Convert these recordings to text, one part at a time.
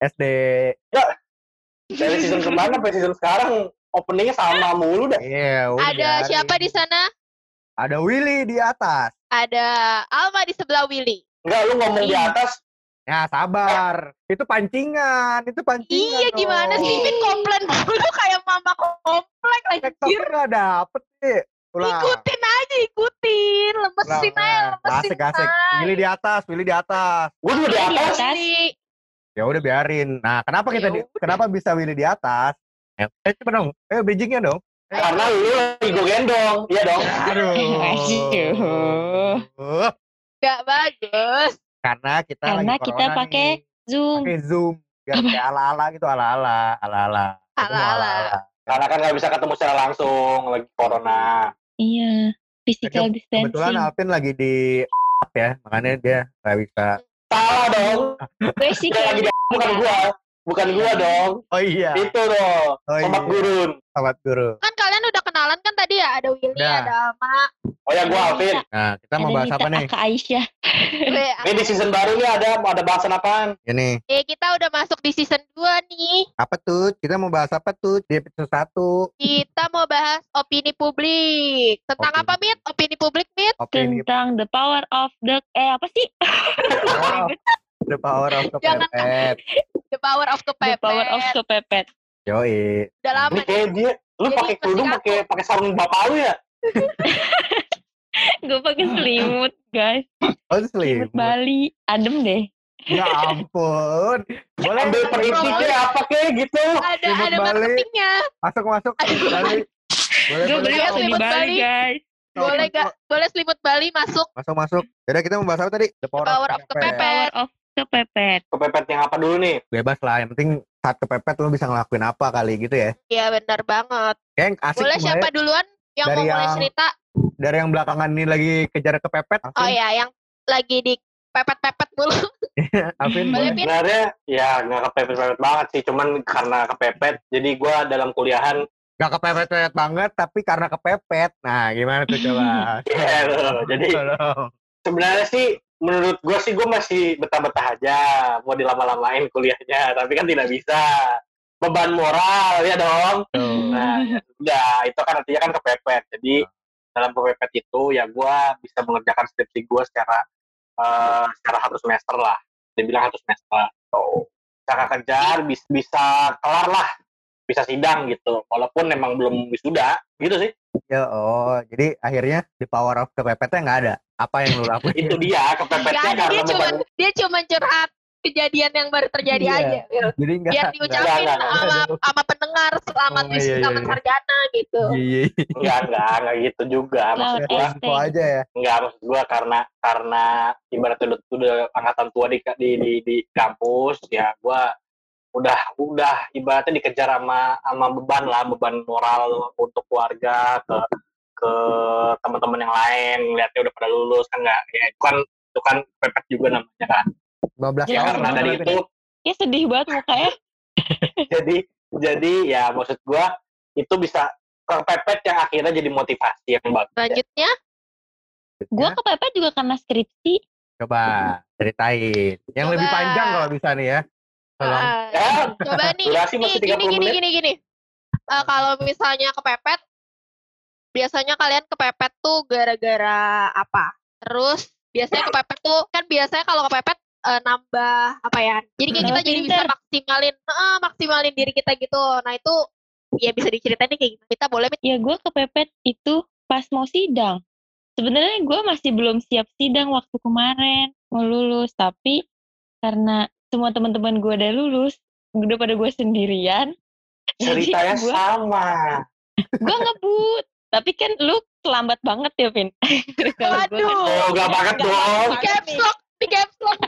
SD. Dari season ke mana sampai season sekarang openingnya sama mulu dah. Iya, udah. Ada siapa di sana? Ada Willy di atas. Ada Alma di sebelah Willy. Enggak, lu ngomong di Iya. atas. Ya, sabar. Itu pancingan, itu pancingan. Iya gimana sih Min komplain dulu kayak mama komplek anjir. TikToknya nggak dapet sih. Ulah. Ikutin aja ikutin, lemesin Ulah, aja, lemesin Asik, asik. aja. Willy di atas, Willy di atas. Gue juga di Di atas. Ya udah biarin. Nah, kenapa kita di- Ya kenapa bisa Willy di atas? Eh, eh coba dong. Eh, bridgingnya dong. Karena lu lagi gue gendong. Iya dong. Aduh. Aduh. Uh, Gak bagus. Karena kita Karena lagi kita pakai. Zoom. pakai Zoom biar kayak ala-ala gitu ala-ala, ala-ala. Ketemu Ala-ala. Karena kan nggak bisa ketemu secara langsung lagi corona. Iya. Physical Kebetulan distancing. Alvin lagi di ya, makanya dia nggak bisa. Salah dong. Gue sih lagi kayak di bukan gua. Bukan gua dong. Oh iya. Itu dong. Oh Sobat iya. gurun. Sobat guru. Kan kalian udah kenalan kan tadi ya? Ada Willy, Udah. ada Alma. Oh ya gua Alvin. Nah, kita mau ada bahas apa nih? Kak Aisyah. Ini di season baru nih ada ada bahasan apaan? Ini eh kita udah masuk di season 2 nih. apa tuh? Kita mau bahas apa tuh di episode 1? Kita mau bahas opini publik. Tentang Opini. apa, Mit? Opini publik, Mit? Opini Tentang the power of the... Eh apa sih? Oh, The Power of. Kepepet. The power of the kepepet. power of kepepet. Yoi. Udah lama Ini nih. kayak dia lu pakai kerudung pakai pakai sarung bapak lu ya? Gue pakai selimut, guys. Oh. Selimut Bali. Adem deh. Ya ampun. Boleh Ambil perintisnya apa kayak gitu. Ada Selimut ada Bali. marketingnya. masuk masuk. Bali. Boleh, Gue boleh. beli di selimut Bali, Bali. guys. Boleh gak? Boleh selimut Bali masuk Masuk masuk. Jadi kita mau bahas apa tadi? The Power, power of Kepepet. kepepet. Power of kepepet. Kepepet yang apa dulu nih? Bebas lah. Yang penting saat kepepet lo bisa ngelakuin apa kali gitu ya. Iya benar banget. Yang asik Boleh siapa duluan yang Dari mau mulai yang- cerita? dari yang belakangan ini lagi kejar kepepet. Oh ya, yang lagi di pepet-pepet dulu. Alvin Boleh? Sebenarnya ya nggak kepepet-pepet banget sih, cuman karena kepepet. Jadi gua dalam kuliahan Gak kepepet-pepet banget, tapi karena kepepet. Nah, gimana tuh coba? ya, loh, jadi sebenarnya sih menurut gua sih gua masih betah-betah aja mau dilama-lamain kuliahnya, tapi kan tidak bisa. Beban moral ya dong. Tuh. Nah, ya udah itu kan artinya kan kepepet. Jadi dalam kepepet itu ya gua bisa mengerjakan skripsi gua secara eh, secara satu semester lah. Dia bilang satu semester. So, cara kejar bisa, bisa kelar lah, bisa sidang gitu. Walaupun memang belum wisuda, gitu sih. Ya, oh, jadi akhirnya di power of kepepetnya nggak ada. Apa yang lu lakuin? Itu dia Gak kepepetnya ada dia karena cuma beban. dia cuma curhat kejadian yang baru terjadi Iya. aja. Wil. Jadi nggak. Biar diucapin Enggak, enggak, sama enggak. sama pendengar selamat Oh, iya, wisuda iya, iya. sarjana gitu. Iya, iya. Enggak, enggak, enggak gitu juga. Maksud gua. Info aja ya. enggak maksud gua karena karena ibaratnya udah, udah angkatan tua di, di di di kampus ya gua udah udah ibaratnya dikejar sama sama beban lah beban moral untuk keluarga ke ke teman-teman yang lain lihatnya udah pada lulus kan enggak ya itu kan itu kan pepet juga namanya kan 12 Iya, ya tahun. karena bener, dari itu Ya sedih banget mukanya. jadi jadi ya maksud gua itu bisa kepepet yang akhirnya jadi motivasi yang bagus Selanjutnya Gue kepepet juga karena skripsi. Coba ceritain. Yang lebih Coba. panjang kalau bisa nih ya. Tolong. Ya, coba nih, durasi nih masih gini 30 gini menit. gini gini. Eh, kalau misalnya kepepet biasanya kalian kepepet tuh gara-gara apa? Terus biasanya kepepet tuh kan biasanya kalau kepepet eh, nambah apa ya? Jadi kayak kita jadi bisa maksimalin, eh, maksimalin diri kita gitu. Nah itu ya bisa diceritain nih kayak gimana? Kita boleh? Ya gue kepepet itu pas mau sidang. Sebenarnya gue masih belum siap sidang waktu kemarin mau lulus, tapi karena semua teman-teman gue udah lulus, udah pada gue sendirian. ceritanya gue sama gue ngebut. Tapi kan lu terlambat banget ya, Vin. Gua kan- Waduh. Oh, gak banget dong. Caps lock, di caps lock.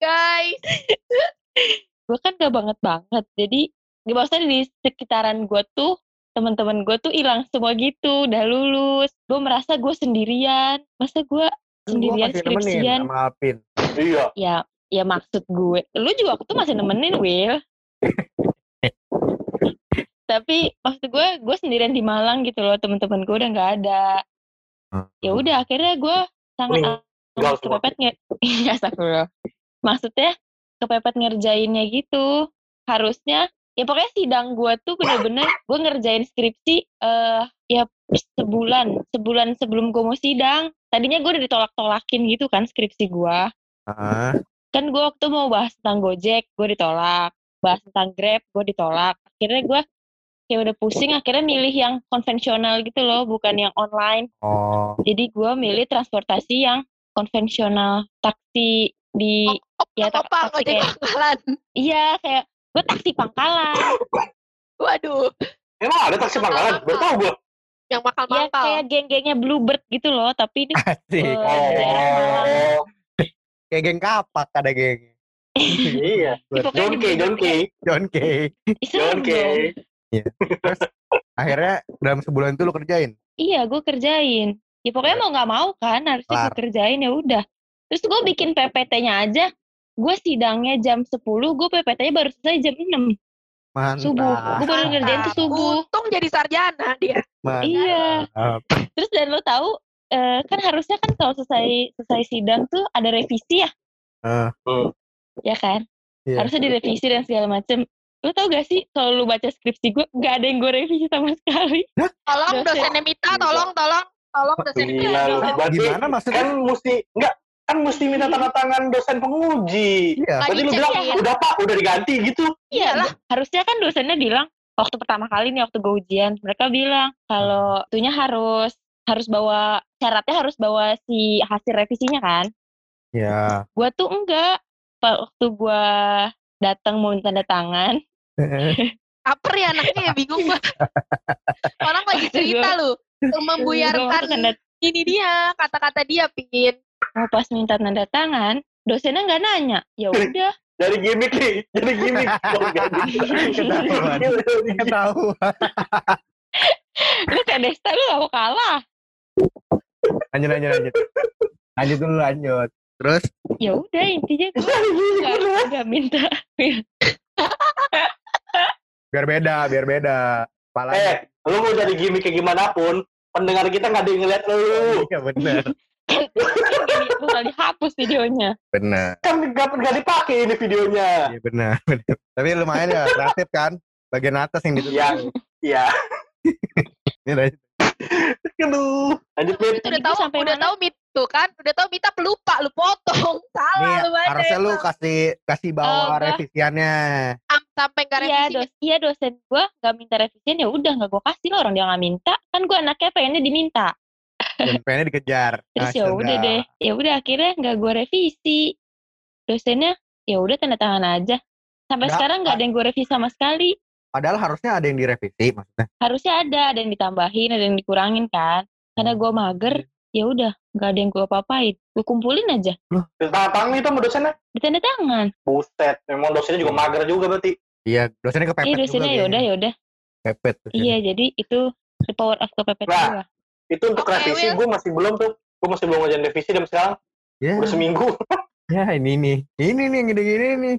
Guys, gue kan gak banget banget jadi gak maksudnya di sekitaran gue tuh teman-teman gue tuh hilang semua gitu udah lulus gue merasa gue sendirian masa gue gua sendirian nemenin skripsian sama Alvin. Iya. ya ya maksud gue lu juga aku tuh masih nemenin Will tapi maksud gue gue sendirian di Malang gitu loh teman-teman gue udah nggak ada Hmm. Ya udah akhirnya gue sangat kepepet nge Iya, astagfirullah. Maksudnya kepepet ngerjainnya gitu. Harusnya ya pokoknya sidang gue tuh bener-bener gue ngerjain skripsi eh ya sebulan sebulan sebelum gue mau sidang tadinya gue udah ditolak-tolakin gitu kan skripsi gue. Kan gue waktu mau bahas tentang Gojek gue ditolak bahas tentang Grab gue ditolak akhirnya gue kayak udah pusing akhirnya milih yang konvensional gitu loh bukan yang online Oh, jadi gue milih transportasi yang konvensional taksi di ya tak- Apa taksi ojek kayak pangkalan? iya kayak gue taksi pangkalan Waduh, Emang ada taksi pangkalan? Baru tahu gue. yang ya makal-makal. kayak geng-gengnya Bluebird gitu loh tapi ini asik. Daerah Oh, Kayak geng kapak ada geng. iya. pokoknya John K, John K, John K. John K. dong. Akhirnya dalam sebulan itu lu kerjain. Iya, gue kerjain. Ya pokoknya mau nggak mau kan, harusnya gue kerjain ya udah. Terus gue bikin PPT-nya aja. Gue sidangnya jam 10, gue PPT-nya baru selesai jam 6 Mantap. subuh. Gue baru ngerjain tuh subuh. Untung jadi sarjana dia. Mantap. Iya. Terus dan lo tahu eh, kan harusnya kan kalau selesai selesai sidang tuh ada revisi ya, Eh, ya kan? Iya. Harusnya direvisi dan segala macem. Lo tau gak sih kalau lu baca skripsi gue, gak ada yang gue revisi sama sekali. Tolong Dosen. dosennya Mita, tolong, tolong, tolong dosennya Mita. Gila lu. Tolong. Berarti Gimana maksudnya? kan mesti enggak kan mesti minta tanda tangan dosen penguji. Iya. Berarti lu bilang ya. udah pak, udah diganti gitu. Iyalah. harusnya kan dosennya bilang waktu pertama kali nih waktu gue ujian mereka bilang kalau itunya harus harus bawa syaratnya harus bawa si hasil revisinya kan Iya. gue tuh enggak waktu gue datang mau minta tanda tangan Aper ya anaknya ya bingung gua. Orang lagi cerita lu. Gua Membuyarkan tanda, ini dia, kata-kata dia pingin. mau pas minta tanda tangan dosennya nggak nanya ya udah Dari gimmick nih, jadi gimmick. Ganti. Ketahuan. Ketahuan. lu kayak Desta lu gak mau kalah Lanjut, lanjut, lanjut. Lanjut dulu, lanjut. Terus, ya udah intinya gue nggak minta biar beda, biar beda. Kepala. Eh, lu mau jadi gimmick kayak gimana pun, pendengar kita nggak ada yang ngeliat lu. Iya, bener. bakal dihapus videonya Bener. Kan nggak nggak dipakai ini videonya. Iya, bener. bener. Tapi lumayan ya, kreatif kan? Bagian atas yang ditutup. Yang, ya. Ini lanjut. Aduh. Lanjut, Mit. Udah gua tahu, sampai udah mana? tahu Mit tuh kan, udah tahu Mita pelupa, lu potong. Salah Nih, lu harusnya lu kasih kasih bawa Oh, gua- revisiannya. Am- sampai nggak Iya, revisi. dos iya dosen gue nggak minta revisian ya udah nggak gue kasih lah orang dia nggak minta kan gue anaknya pengennya diminta Dan pengennya dikejar. terus ya udah deh ya udah akhirnya nggak gue revisi dosennya ya udah tanda tangan aja sampai Nggak, sekarang nggak ada yang gue revisi sama sekali Padahal harusnya ada yang direvisi maksudnya. harusnya ada ada yang ditambahin ada yang dikurangin kan karena gue mager ya udah nggak ada yang gue apa-apain gue kumpulin aja Tanda tangan itu sama dosennya. di tanda tangan Buset, memang dosennya juga mager juga berarti. Iya, dosennya kepepet iya juga dosennya ya udah ya udah Kepepet. dosennya. iya jadi itu the power of kepepet Nah. gue Itu untuk Oke, revisi, gue masih belum tuh. Gue masih belum ngajarin revisi dan sekarang Ya, udah seminggu. ya ini nih. Ini nih yang gini-gini nih.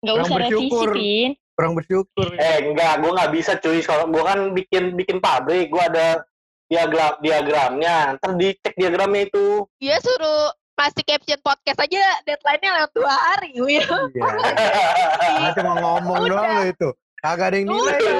nggak usah revisi bersyukur. pin Kurang bersyukur. Eh enggak, gue nggak bisa cuy. Soalnya gue kan bikin bikin pabrik, gue ada diagram diagramnya. Ntar dicek diagramnya itu. Dia suruh masih caption podcast aja deadline-nya lewat dua hari, Will. Iya. Nah, cuma ngomong Udah. doang lo itu. Kagak ada yang nilai. ya.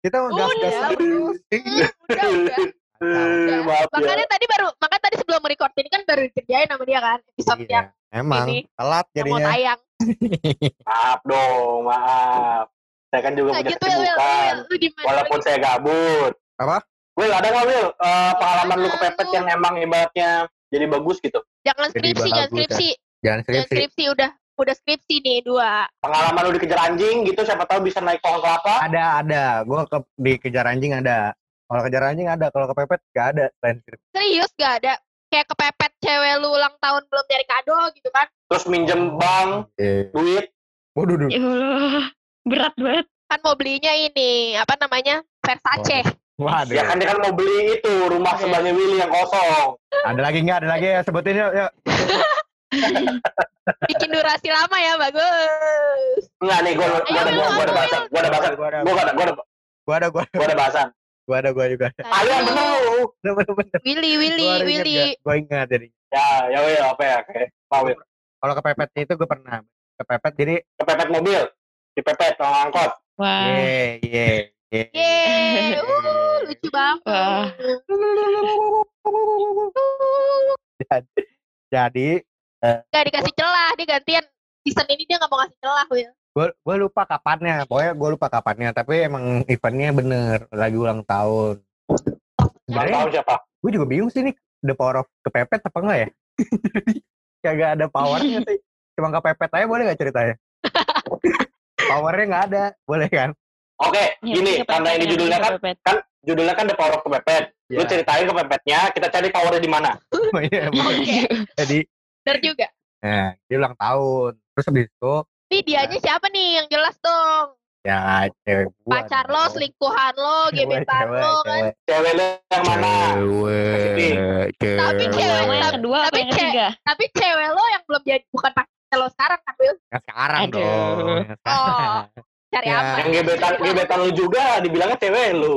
Kita mau gas-gas Udah. terus. udah, udah. Eh, Maaf ya. Makanya tadi baru, makanya tadi sebelum record ini kan baru dikerjain sama dia kan episode Iya, yang, emang ini. telat yang mau jadinya. tayang. Maaf dong, maaf. Saya kan juga punya Lanjut, Will, Will, kesibukan. Will. Lu gimana? Walaupun saya gabut. Apa? Will, ada nggak Will eh, pengalaman lu kepepet yang emang ibaratnya jadi bagus gitu? Jangan Jadi skripsi, jangan bagus, ya. skripsi. Jangan Jangan skripsi. skripsi, udah udah skripsi nih dua. Pengalaman lu dikejar anjing gitu, siapa tahu bisa naik pohon kelapa? Ada, ada. Gue ke, dikejar anjing ada. Kalau kejar anjing ada. Kalau kepepet gak ada. Selain skripsi. Serius gak ada? Kayak kepepet cewek lu ulang tahun belum nyari kado gitu kan? Terus minjem bank, Eh. duit, Waduh, duh. ya Allah berat banget Kan mau belinya ini, apa namanya? Versace. Waduh. ya kan dia kan mau beli itu rumah Oke. sebelahnya Willy yang kosong. Ada lagi nggak? Ada lagi ya? Sebutin yuk. yuk. Bikin durasi lama ya, bagus. Enggak nih, gue gua, Ayo, ada gua ada bahasan, gua ada bahasan, Gua ada. gua ada gua ada Gua ada. Bahasan. Gua ada, gua juga. Ayo yang bener lu. Bener, bener, bener. Willy, Willy, Gua ingat, Willy. Gua ingat jadi. Ya, ya Wil, apa ya? Oke, Pak Wil. Kalau kepepet itu gue pernah. Kepepet jadi Kepepet mobil, dipepet orang angkot. Wah. ye ye ye. Yeay, uh, lucu banget. Jadi Gak dikasih celah, dia gantian. Season ini dia gak mau ngasih celah, Will. gue gue lupa kapannya. Pokoknya gue lupa kapannya. Tapi emang eventnya bener lagi ulang tahun. Nggak Sebenarnya tahu siapa. gue juga bingung sih nih the power of kepepet apa enggak ya? Kagak ada powernya sih. Cuma kepepet aja boleh gak ceritanya? Powernya nggak ada, boleh kan? Oke, Ya, gini, kepepet, karena ini ya, judulnya kan, kepepet. judulnya kan The Power of Kepepet. Lu Ya. ceritain kepepetnya, kita cari powernya di mana. Oh, iya. Oke, Jadi, bener juga. nah, dia ulang tahun. Terus habis itu, Nih dianya siapa nih yang jelas dong? ya cewek gua. Pacar lo, selingkuhan lo, gebetan Cewek, lo kan? cewek, Cewek lu yang mana? Cewek, Tapi cewek. cewek, Sama yang kedua tapi yang ketiga? Tapi cewek lo yang belum jadi bukan pacar lo sekarang kan, Will? Yang sekarang Aduh. dong. Yang sekarang. Cari Ya. aman. Yang gebetan, gebetan lu juga, dibilangnya cewek lu.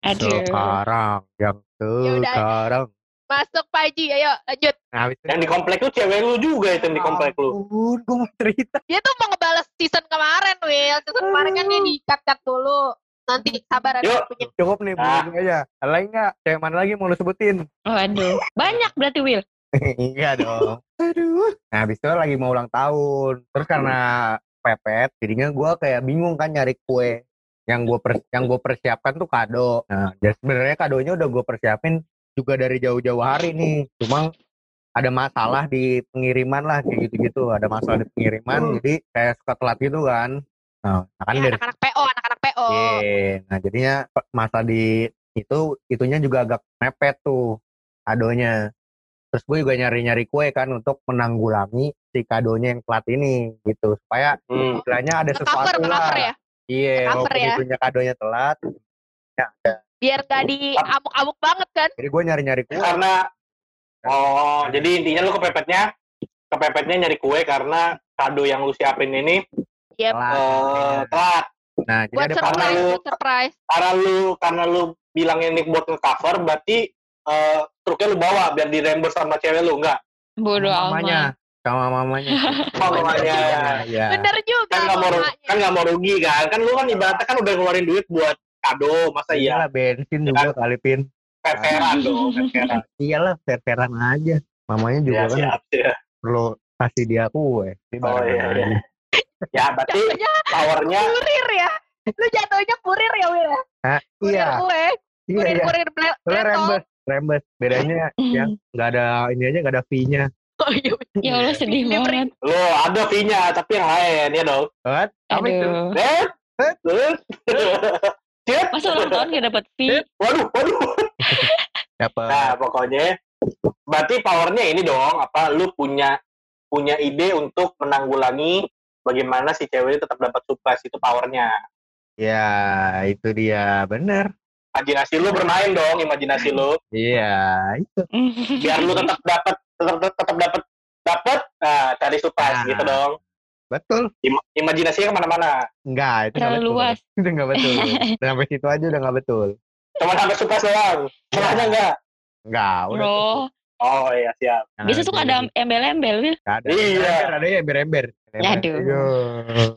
Aduh. Sekarang, yang Yaudah. sekarang. Masuk Pak Haji, ayo lanjut. Nah, habis itu- Yang di komplek lu cewek lu juga itu yang di komplek lu. Ampun, gue mau cerita. Dia tuh mau ngebales season kemarin, Will. Season kemarin kan dia di-cut-cut dulu. Nanti sabar Yuk. yang punya. Cukup nih, Ah. aja. Ada lagi nggak? Cewek mana lagi mau lu sebutin? Waduh. Banyak berarti Will. Enggak dong. Aduh. Nah, habis itu lagi mau ulang tahun. Terus karena pepet, jadinya gue kayak bingung kan nyari kue. Yang gue yang gue persiapkan tuh kado. Nah, jadi sebenarnya kadonya udah gue persiapin juga dari jauh-jauh hari nih. Cuma ada masalah di pengiriman lah kayak gitu-gitu. Ada masalah di pengiriman, jadi kayak suka telat gitu kan. Nah, kan Ya, dari anak-anak PO, anak-anak PO. Iya, nah jadinya masa di itu itunya juga agak mepet tuh kadonya. Terus gue juga nyari-nyari kue kan untuk menanggulangi si kadonya yang telat ini gitu supaya Hmm. istilahnya ada sesuatu nge-cover lah. ya. Iya, walaupun ya. itunya kadonya telat. Biar gak di amuk-amuk banget kan. Jadi gue nyari-nyari kue. Karena, oh, jadi intinya lu kepepetnya, kepepetnya nyari kue karena kado yang lu siapin ini Yep. telat. eh, telat. Nah, jadi Buat ada surprise. surprise, lu- surprise. Karena lu, karena lu bilang ini buat nge-cover, berarti eh, truknya lu bawa biar di reimburse sama cewek lu, enggak? Bodoh mamanya, amat. Sama mamanya. Oh, mamanya. Iya. Bener juga. Kan nggak mau, mamanya. kan nggak mau rugi kan? Kan lu kan ibaratnya kan udah ngeluarin duit buat kado, masa iya? Iyalah bensin juga kali pin. Fair-fairan dong. Iyalah fair-fairan aja. Mamanya juga Ya, kan siap, siap. perlu kasih dia kue. Oh, iya, iya. Ya, berarti Jatuhnya powernya kurir ya. Lu jatuhnya kurir ya, Will. ya? Hah? Kurir Iya, kue. iya, Kurir, iya. kurir, Soalnya bletol. rembes, rembes. Bedanya ya nggak ada ini aja nggak ada fee-nya. Oh, iya. Ya Allah sedih banget. lu ada fee-nya, tapi yang lain ya dong. What? Apa itu? Eh? Eh? Masa ulang tahun gak dapet fee? Waduh, waduh. Dapat. Nah, pokoknya berarti powernya ini dong, apa lu punya punya ide untuk menanggulangi bagaimana si cewek tetap dapat surprise itu powernya. Ya, itu dia. Bener. Imajinasi lu bermain dong, imajinasi lu Iya, itu. biar lu tetap dapat tetap tetap dapat dapat nah cari surprise Nah. gitu dong. Betul. Im- imajinasinya ke mana-mana. Enggak, itu nggak luas. Itu nggak betul. Udah sampai situ aja udah nggak betul. Cuma sampai surprise doang. Setelahnya enggak. Enggak, udah. Bro, Oh iya siap. Nah, biasa suka ada embel-embel, nggak ada. Iya. Ada ya ember-ember. Aduh. Aduh.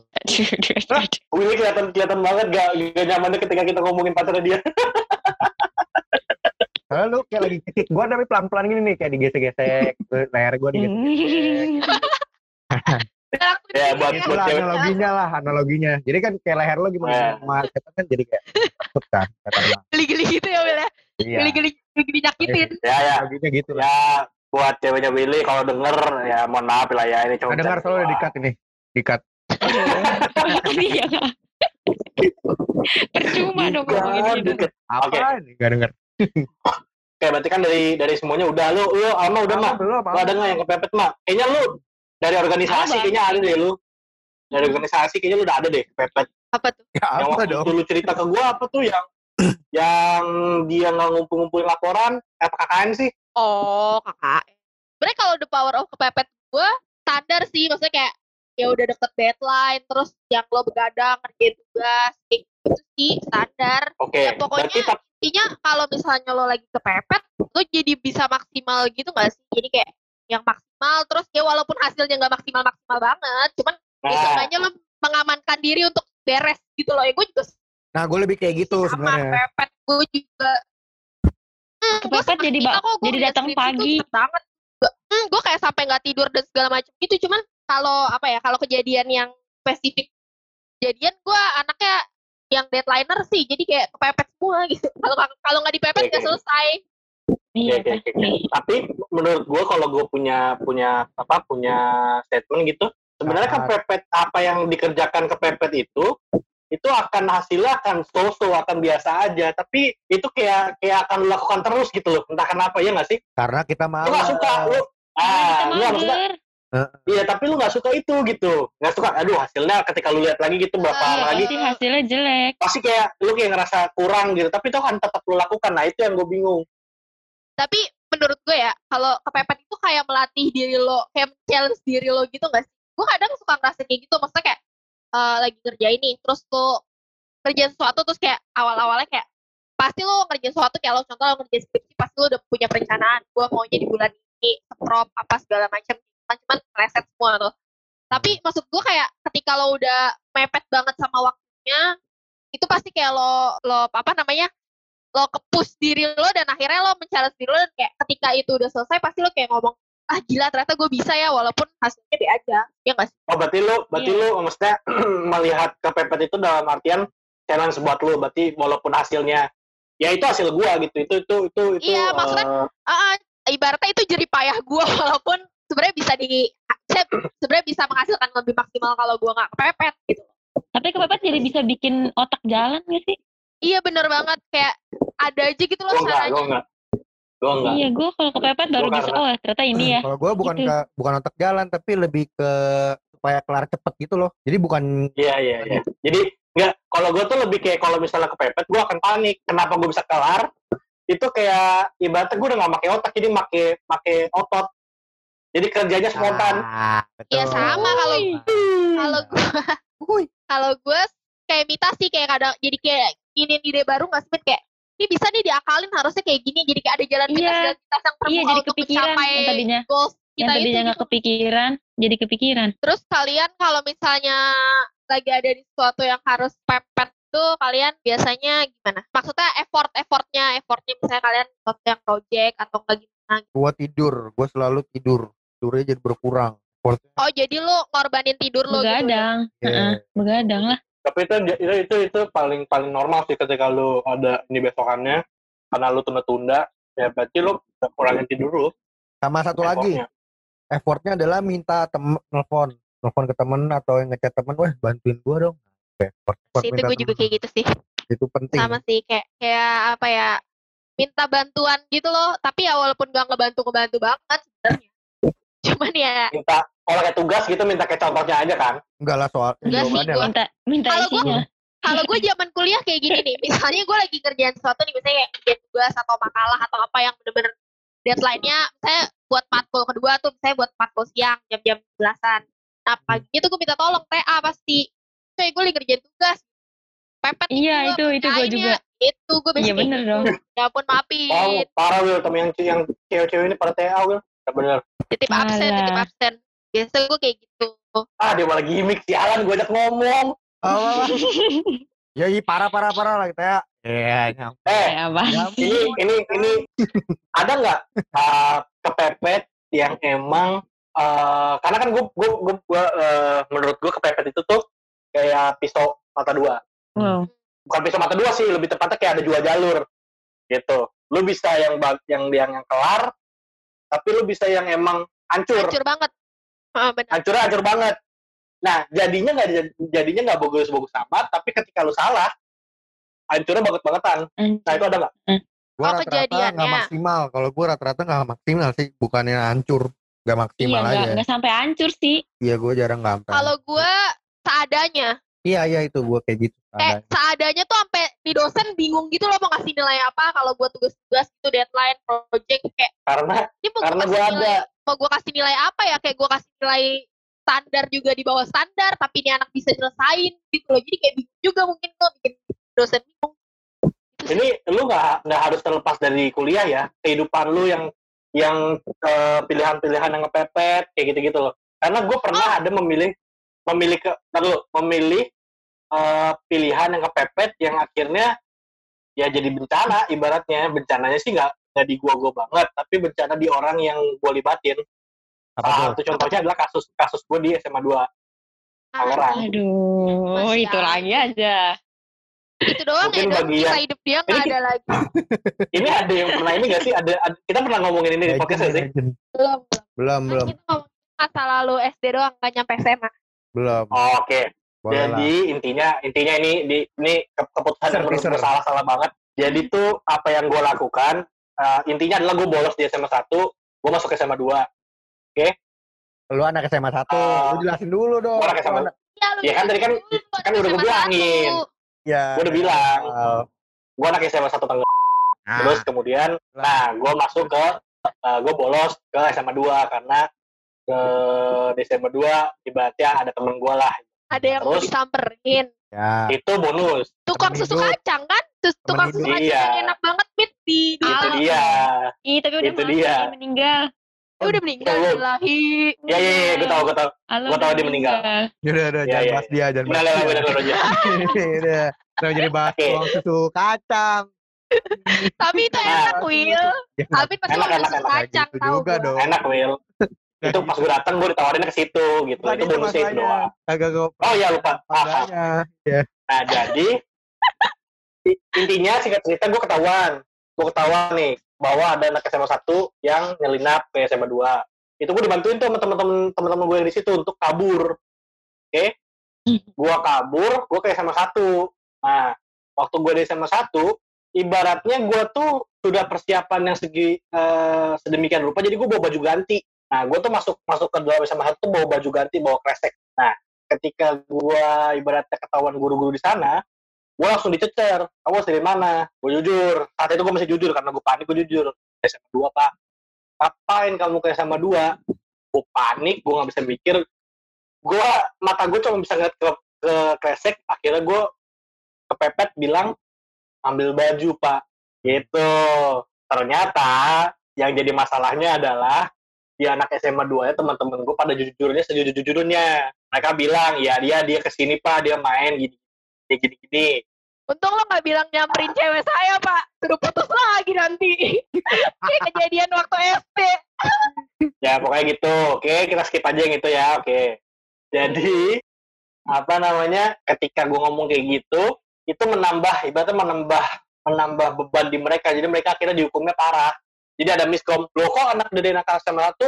Willy kelihatan kelihatan banget gak, gak nyamannya ketika kita ngomongin pacarnya dia. Kayak lagi kecil. Gua tapi pelan-pelan gini nih, kayak digesek-gesek. Leher gua digesek. Ya, buat- Iya. Itulah cewek. analoginya lah, analoginya. Jadi kan kayak leher lo gimana Eh. sama kita kan jadi kayak takut kan. Geli-geli gitu ya, Will ya. Iya. Geli-geli geli-geli nyakitin. Ya ya. Analoginya gitu lah. Ya buat ceweknya Willy kalau denger ya mohon maaf lah ya ini Nggak dengar soalnya dikat ini. Dikat. Iya. Percuma dong ngomongin gitu. Apa Oke. ini? Gak denger. Oke berarti kan dari dari semuanya udah. Lu lu Alma udah mah belum, lu ada nggak yang kepepet mah kayaknya lu dari organisasi Apa? kayaknya ada deh lu. Dari organisasi kayaknya lu udah ada deh kepepet. Apa tuh? Ya, yang apa waktu dong? itu lu cerita ke gua apa tuh yang yang dia nggak ngumpul-ngumpulin laporan? Apa KKN sih? Oh, kakak. Sebenarnya kalau the power of kepepet gue standar sih, maksudnya kayak ya udah deket deadline, terus yang lo begadang ngerjain tugas, kayak gitu sih standar. Oke, Ya, pokoknya berarti intinya kalau misalnya lo lagi kepepet lo jadi bisa maksimal gitu gak sih? Jadi kayak yang maksimal terus ya walaupun hasilnya nggak maksimal maksimal banget cuman ya nah, seenggaknya lo mengamankan diri untuk beres gitu loh. Ya gue juga Nah, gue lebih kayak gitu sama sebenarnya. kepepet gue juga. Hmm, Kepepet jadi ba- kok, jadi datang pagi. banget Gua- hmm, gue kayak sampai nggak tidur dan segala macam gitu cuman kalau apa ya kalau kejadian yang spesifik kejadian gue anaknya yang deadlineer sih jadi kayak kepepet semua gitu kalau kalau nggak dipepet nggak oke. selesai Iya Oke, oke, oke. pasti. Tapi menurut gue kalau gue punya punya apa punya statement gitu, sebenarnya Ah. kepepet apa yang dikerjakan kepepet itu itu akan hasilnya akan so-so akan biasa aja tapi itu kayak kayak akan dilakukan terus gitu loh entah kenapa ya nggak sih Karena kita lu malas. nggak suka lu ah kita lu maksudnya. Iya tapi lu nggak suka itu gitu. Nggak suka aduh hasilnya ketika lu lihat lagi gitu berapa Ah, lama Iya lagi? pasti hasilnya jelek. pasti kayak lu kayak ngerasa kurang gitu. Tapi itu kan tetap lu lakukan nah itu yang gue bingung. Tapi menurut gue ya kalau kepepet itu kayak melatih diri lo kayak challenge diri lo gitu gak sih? Gue kadang suka ngerasa kayak gitu maksudnya kayak eh, lagi ngerjain nih terus lo ngerjain sesuatu terus kayak awal-awalnya kayak pasti lo ngerjain sesuatu kayak lo contoh lo ngerjain skripsi pasti lo udah punya perencanaan gue maunya di bulan ini prop apa segala macam cuman cuman reset semua tuh tapi maksud gue kayak ketika lo udah mepet banget sama waktunya itu pasti kayak lo lo apa namanya lo kepush diri lo dan akhirnya lo mencari diri lo dan kayak ketika itu udah selesai pasti lo kayak ngomong ah gila ternyata gue bisa ya walaupun hasilnya B aja ya nggak sih oh berarti lu berarti Iya. lu maksudnya melihat kepepet itu dalam artian challenge buat lu berarti walaupun hasilnya ya itu hasil gua gitu itu itu itu itu Iya, maksudnya eh, Ah, ah, ibaratnya itu jadi payah gue walaupun sebenarnya bisa di saya sebenarnya bisa menghasilkan lebih maksimal kalau gue nggak kepepet gitu Tapi kepepet jadi bisa bikin otak jalan gak sih? iya bener banget kayak ada aja gitu loh gua enggak caranya gua enggak gua enggak Iya, gue kalau kepepet baru Gua bisa, karena- oh ternyata ini ya. Kalau gue bukan Gitu. ke bukan otak jalan tapi lebih ke supaya kelar cepet gitu loh. Jadi bukan Iya iya iya. Jadi nggak kalau gue tuh lebih kayak kalau misalnya kepepet gue akan panik. Kenapa gue bisa kelar? Itu kayak ibaratnya gue udah nggak pakai otak jadi pakai pakai otot. Jadi kerjanya spontan. Ah, betul. Iya, sama kalau kalau gue kalau gue kayak imitasi kayak kadang jadi kayak ini ide baru nggak sih kayak ini bisa nih diakalin harusnya kayak gini jadi kayak ada jalan pintas Iya. jalan pintas yang terbuka Iya, jadi untuk kepikiran mencapai yang tadinya goals yang kita itu tadinya nggak gitu. kepikiran jadi kepikiran. Terus kalian kalau misalnya lagi ada di sesuatu yang harus pepet tuh kalian biasanya gimana? Maksudnya effort effortnya effortnya misalnya kalian sesuatu yang project atau enggak gimana? Gue tidur, gue selalu tidur. Tidurnya jadi berkurang. Oh jadi lu ngorbanin tidur lu gitu. ya? Begadang, Iya. Heeh, begadang lah. Tapi itu itu itu itu paling paling normal sih ketika lu ada ini besokannya karena lu tunda-tunda ya berarti lu udah kurangin tidur lu. Sama satu lagi, effortnya. effortnya adalah minta temen nelfon, nelfon ke temen atau yang ngechat temen, weh bantuin gue dong. Effort, effort itu gue juga temen. kayak gitu sih. Itu penting. Sama sih kayak kayak apa ya? Minta bantuan gitu loh, tapi ya walaupun gak ngebantu ngebantu banget sebenarnya. Cuman ya Minta kalau kayak tugas gitu minta kayak contohnya aja kan. Enggak lah soal Enggak sih, lah. Minta minta Kalau isinya. kalau gue zaman kuliah kayak gini nih, misalnya gue lagi kerjaan sesuatu nih, misalnya kayak kerjaan tugas atau makalah atau apa yang bener-bener deadline-nya, saya buat matkul kedua tuh, saya buat matkul siang jam-jam belasan. Nah paginya tuh gue minta tolong TA pasti, coy gue lagi kerjaan tugas, pepet Iya, gua, itu- itu kerjain juga. Itu gue Iya biasanya kayak bener gitu. dong. Ya ampun Oh, maafin, parah Wil, temen yang yang cewek-cewek ini pada TA Wil. Ya bener. titip absen, titip Alah. absen. Biasanya gue kayak gitu. Ah dia malah gimmick sialan gue ajak ngomong. Oh, ya iya parah parah parah lah kita ya. Iya, nyampe. Eh, apa? Ini ini ini ada nggak uh, kepepet yang emang uh, karena kan gue gue gue menurut gue kepepet itu tuh kayak pisau mata dua Wow. bukan pisau mata dua sih lebih tepatnya kayak ada dua jalur gitu lu bisa yang yang yang kelar tapi lu bisa yang emang hancur Hancur banget. Hancurnya hancur banget nah jadinya nggak jadinya nggak bagus-bagus amat tapi ketika lu salah hancurnya banget bangetan nah itu ada nggak Gua Oh, rata-rata nggak maksimal. Kalau gue rata-rata nggak maksimal sih, bukannya hancur, nggak Iya, maksimal nggak aja. nggak sampai hancur sih. Iya, gue jarang nggak sampai. Kalau gue seadanya, Iya iya itu gue kayak gitu. kayak Ada. seadanya tuh sampai di dosen bingung gitu loh mau ngasih nilai apa kalau buat tugas-tugas itu deadline project kayak karena ini mau karena gua gue kasih ada nilai mau gue kasih nilai apa ya kayak gue kasih nilai standar juga di bawah standar tapi ini anak bisa nyelesain gitu loh jadi kayak bingung juga mungkin gue bikin dosen bingung. Ini lu nggak nggak harus terlepas dari kuliah ya kehidupan lu yang yang eh, pilihan-pilihan yang ngepepet kayak gitu-gitu loh karena gue pernah ada memilih memilih ke dulu, memilih eh, pilihan yang kepepet yang akhirnya ya jadi bencana ibaratnya. Bencananya sih nggak nggak di gua gua banget tapi bencana di orang yang gue libatin. Apa salah satu contohnya adalah kasus kasus gue di SMA 2 Tangerang. Aduh, Masya itu lagi aja. itu doang Mungkin ya dong bagi kisah yang- hidup dia nggak Ini- ada lagi. Ini ada yang pernah ini nggak sih? Ada, ada- kita pernah ngomongin ini di podcast sih? belum Belum, belum kita ngomongin masa lalu SD doang nggak nyampe SMA belum. Oh, oke Boleh lah. Jadi intinya intinya ini di ini ke- keputusan yang menurut gue teaser. salah-salah banget. Jadi tuh apa yang gue lakukan eh, intinya adalah gue bolos di SMA 1, gue masuk ke SMA 2. Lu anak SMA 1, Oh. lu jelasin dulu dong. Gua anak SMA. Anak- ya, lu Ya kan tadi kan- kan udah gua SMA bilangin. satu. Ya. Gua udah bilang. Oh. Gue anak SMA 1 Tangerang. Nah, Terus kemudian nah gue masuk ke gue bolos ke SMA 2 karena ke di SMA 2 ibaratnya ada temen gue lah. Ada yang mau Terus? disamperin ya. Itu bonus. tukang Temen susu hidup. kacang kan Temen tukang susu kacang Iya. yang enak banget mit di di Itu alam. dia. Ih, tapi udah Itu mati, dia. meninggal. Eh, udah meninggal. Ilahi Ya ya ya gue tau gue tau. Tahu udah dia meninggal. Ya udah, udah, Iya, jangan iya, bahas dia, jangan Udah bahas udah dia. udah udah, udah. Udah. Kenapa jadi bahas Oke. tuang susu kacang? tapi itu Nah, enak Will Ya, Alvin pasti Enak, mau enak, susu kacang gitu tahu juga gua. dong. Enak Will. Itu pas gue datang gue ditawarin ke situ gitu. Bukan itu bonusnya itu doang. Agak gue Oh iya lupa. Ah, ah. Ya. Nah jadi intinya singkat cerita gue ketahuan, gue ketahuan nih bahwa ada anak SMA 1 yang nyelinap ke SMA 2. Itu gue dibantuin tuh sama teman-teman teman-teman gue yang di situ untuk kabur. Oke? Gue kabur, gue ke SMA 1. Nah, waktu gue di SMA 1, ibaratnya gue tuh sudah persiapan yang segi eh, sedemikian rupa, jadi gue bawa baju ganti. Nah, gue tuh masuk masuk ke dalam SMA 1 tuh bawa baju ganti, bawa kresek. Nah, ketika gue ibaratnya ketahuan guru-guru di sana, gue langsung dicecer. Kamu dari mana? Gue jujur. Saat itu gue masih jujur karena gue panik, gue jujur. SMA 2, Pak. Ngapain kamu ke SMA 2? Gue panik, gue gak bisa mikir. Gue, mata gue cuma bisa ngeliat ke, ke kresek. Akhirnya gue kepepet bilang, ambil baju, Pak. Gitu. Ternyata, yang jadi masalahnya adalah, di anak SMA 2 ya teman-teman gue pada jujurnya sejujur-jujurnya. Mereka bilang, ya dia dia ke sini Pak, dia main gini gini gini gini. untung lo nggak bilang nyamperin cewek saya pak suruh putus lagi nanti kayak kejadian waktu SD Ya pokoknya gitu. Oke, kita skip aja yang itu ya. Oke. Jadi apa namanya? Ketika gue ngomong kayak gitu, itu menambah ibaratnya menambah menambah beban di mereka. Jadi mereka akhirnya dihukumnya parah. Jadi ada miskom. Loh kok anak dari anak SMA 1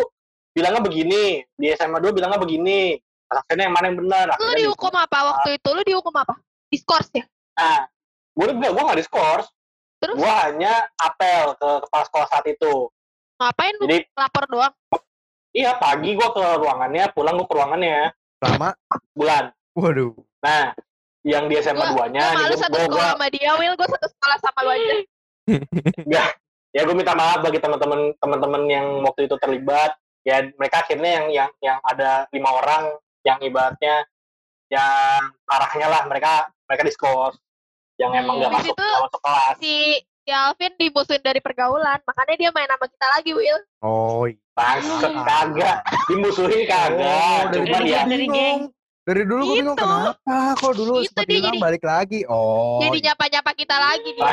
bilangnya begini, di SMA 2 bilangnya begini. Akhirnya yang mana yang benar? lu dihukum apa waktu itu lu dihukum apa diskors ya Nah, gue enggak, gue nggak diskors. Terus? Gue hanya apel ke kepala sekolah saat itu. ngapain lu Jadi, lapor doang iya pagi gue ke ruangannya, pulang gue ke ruangannya, Lama. bulan. Waduh. Nah, yang di SMA Gua- 2-nya, gue malu satu sekolah sama dia Will gue satu sekolah sama lu aja ya gue minta maaf bagi teman-teman teman-teman yang waktu itu terlibat. Ya mereka akhirnya yang yang yang ada lima orang yang ibaratnya yang arahnya lah mereka mereka diskors yang emang Hmm, nggak masuk itu masuk kelas. si si Alvin dimusuhin dari pergaulan makanya dia main sama kita lagi Will Oh, iya. Bangsat Ah. kagak dimusuhin kagak. Oh, dari ya gua Dari bingung. geng. Dari dulu gue bingung Gitu. kenapa kok dulu Gitu seperti dia jadi- balik lagi. Oh. jadi nyapa-nyapa kita lagi dia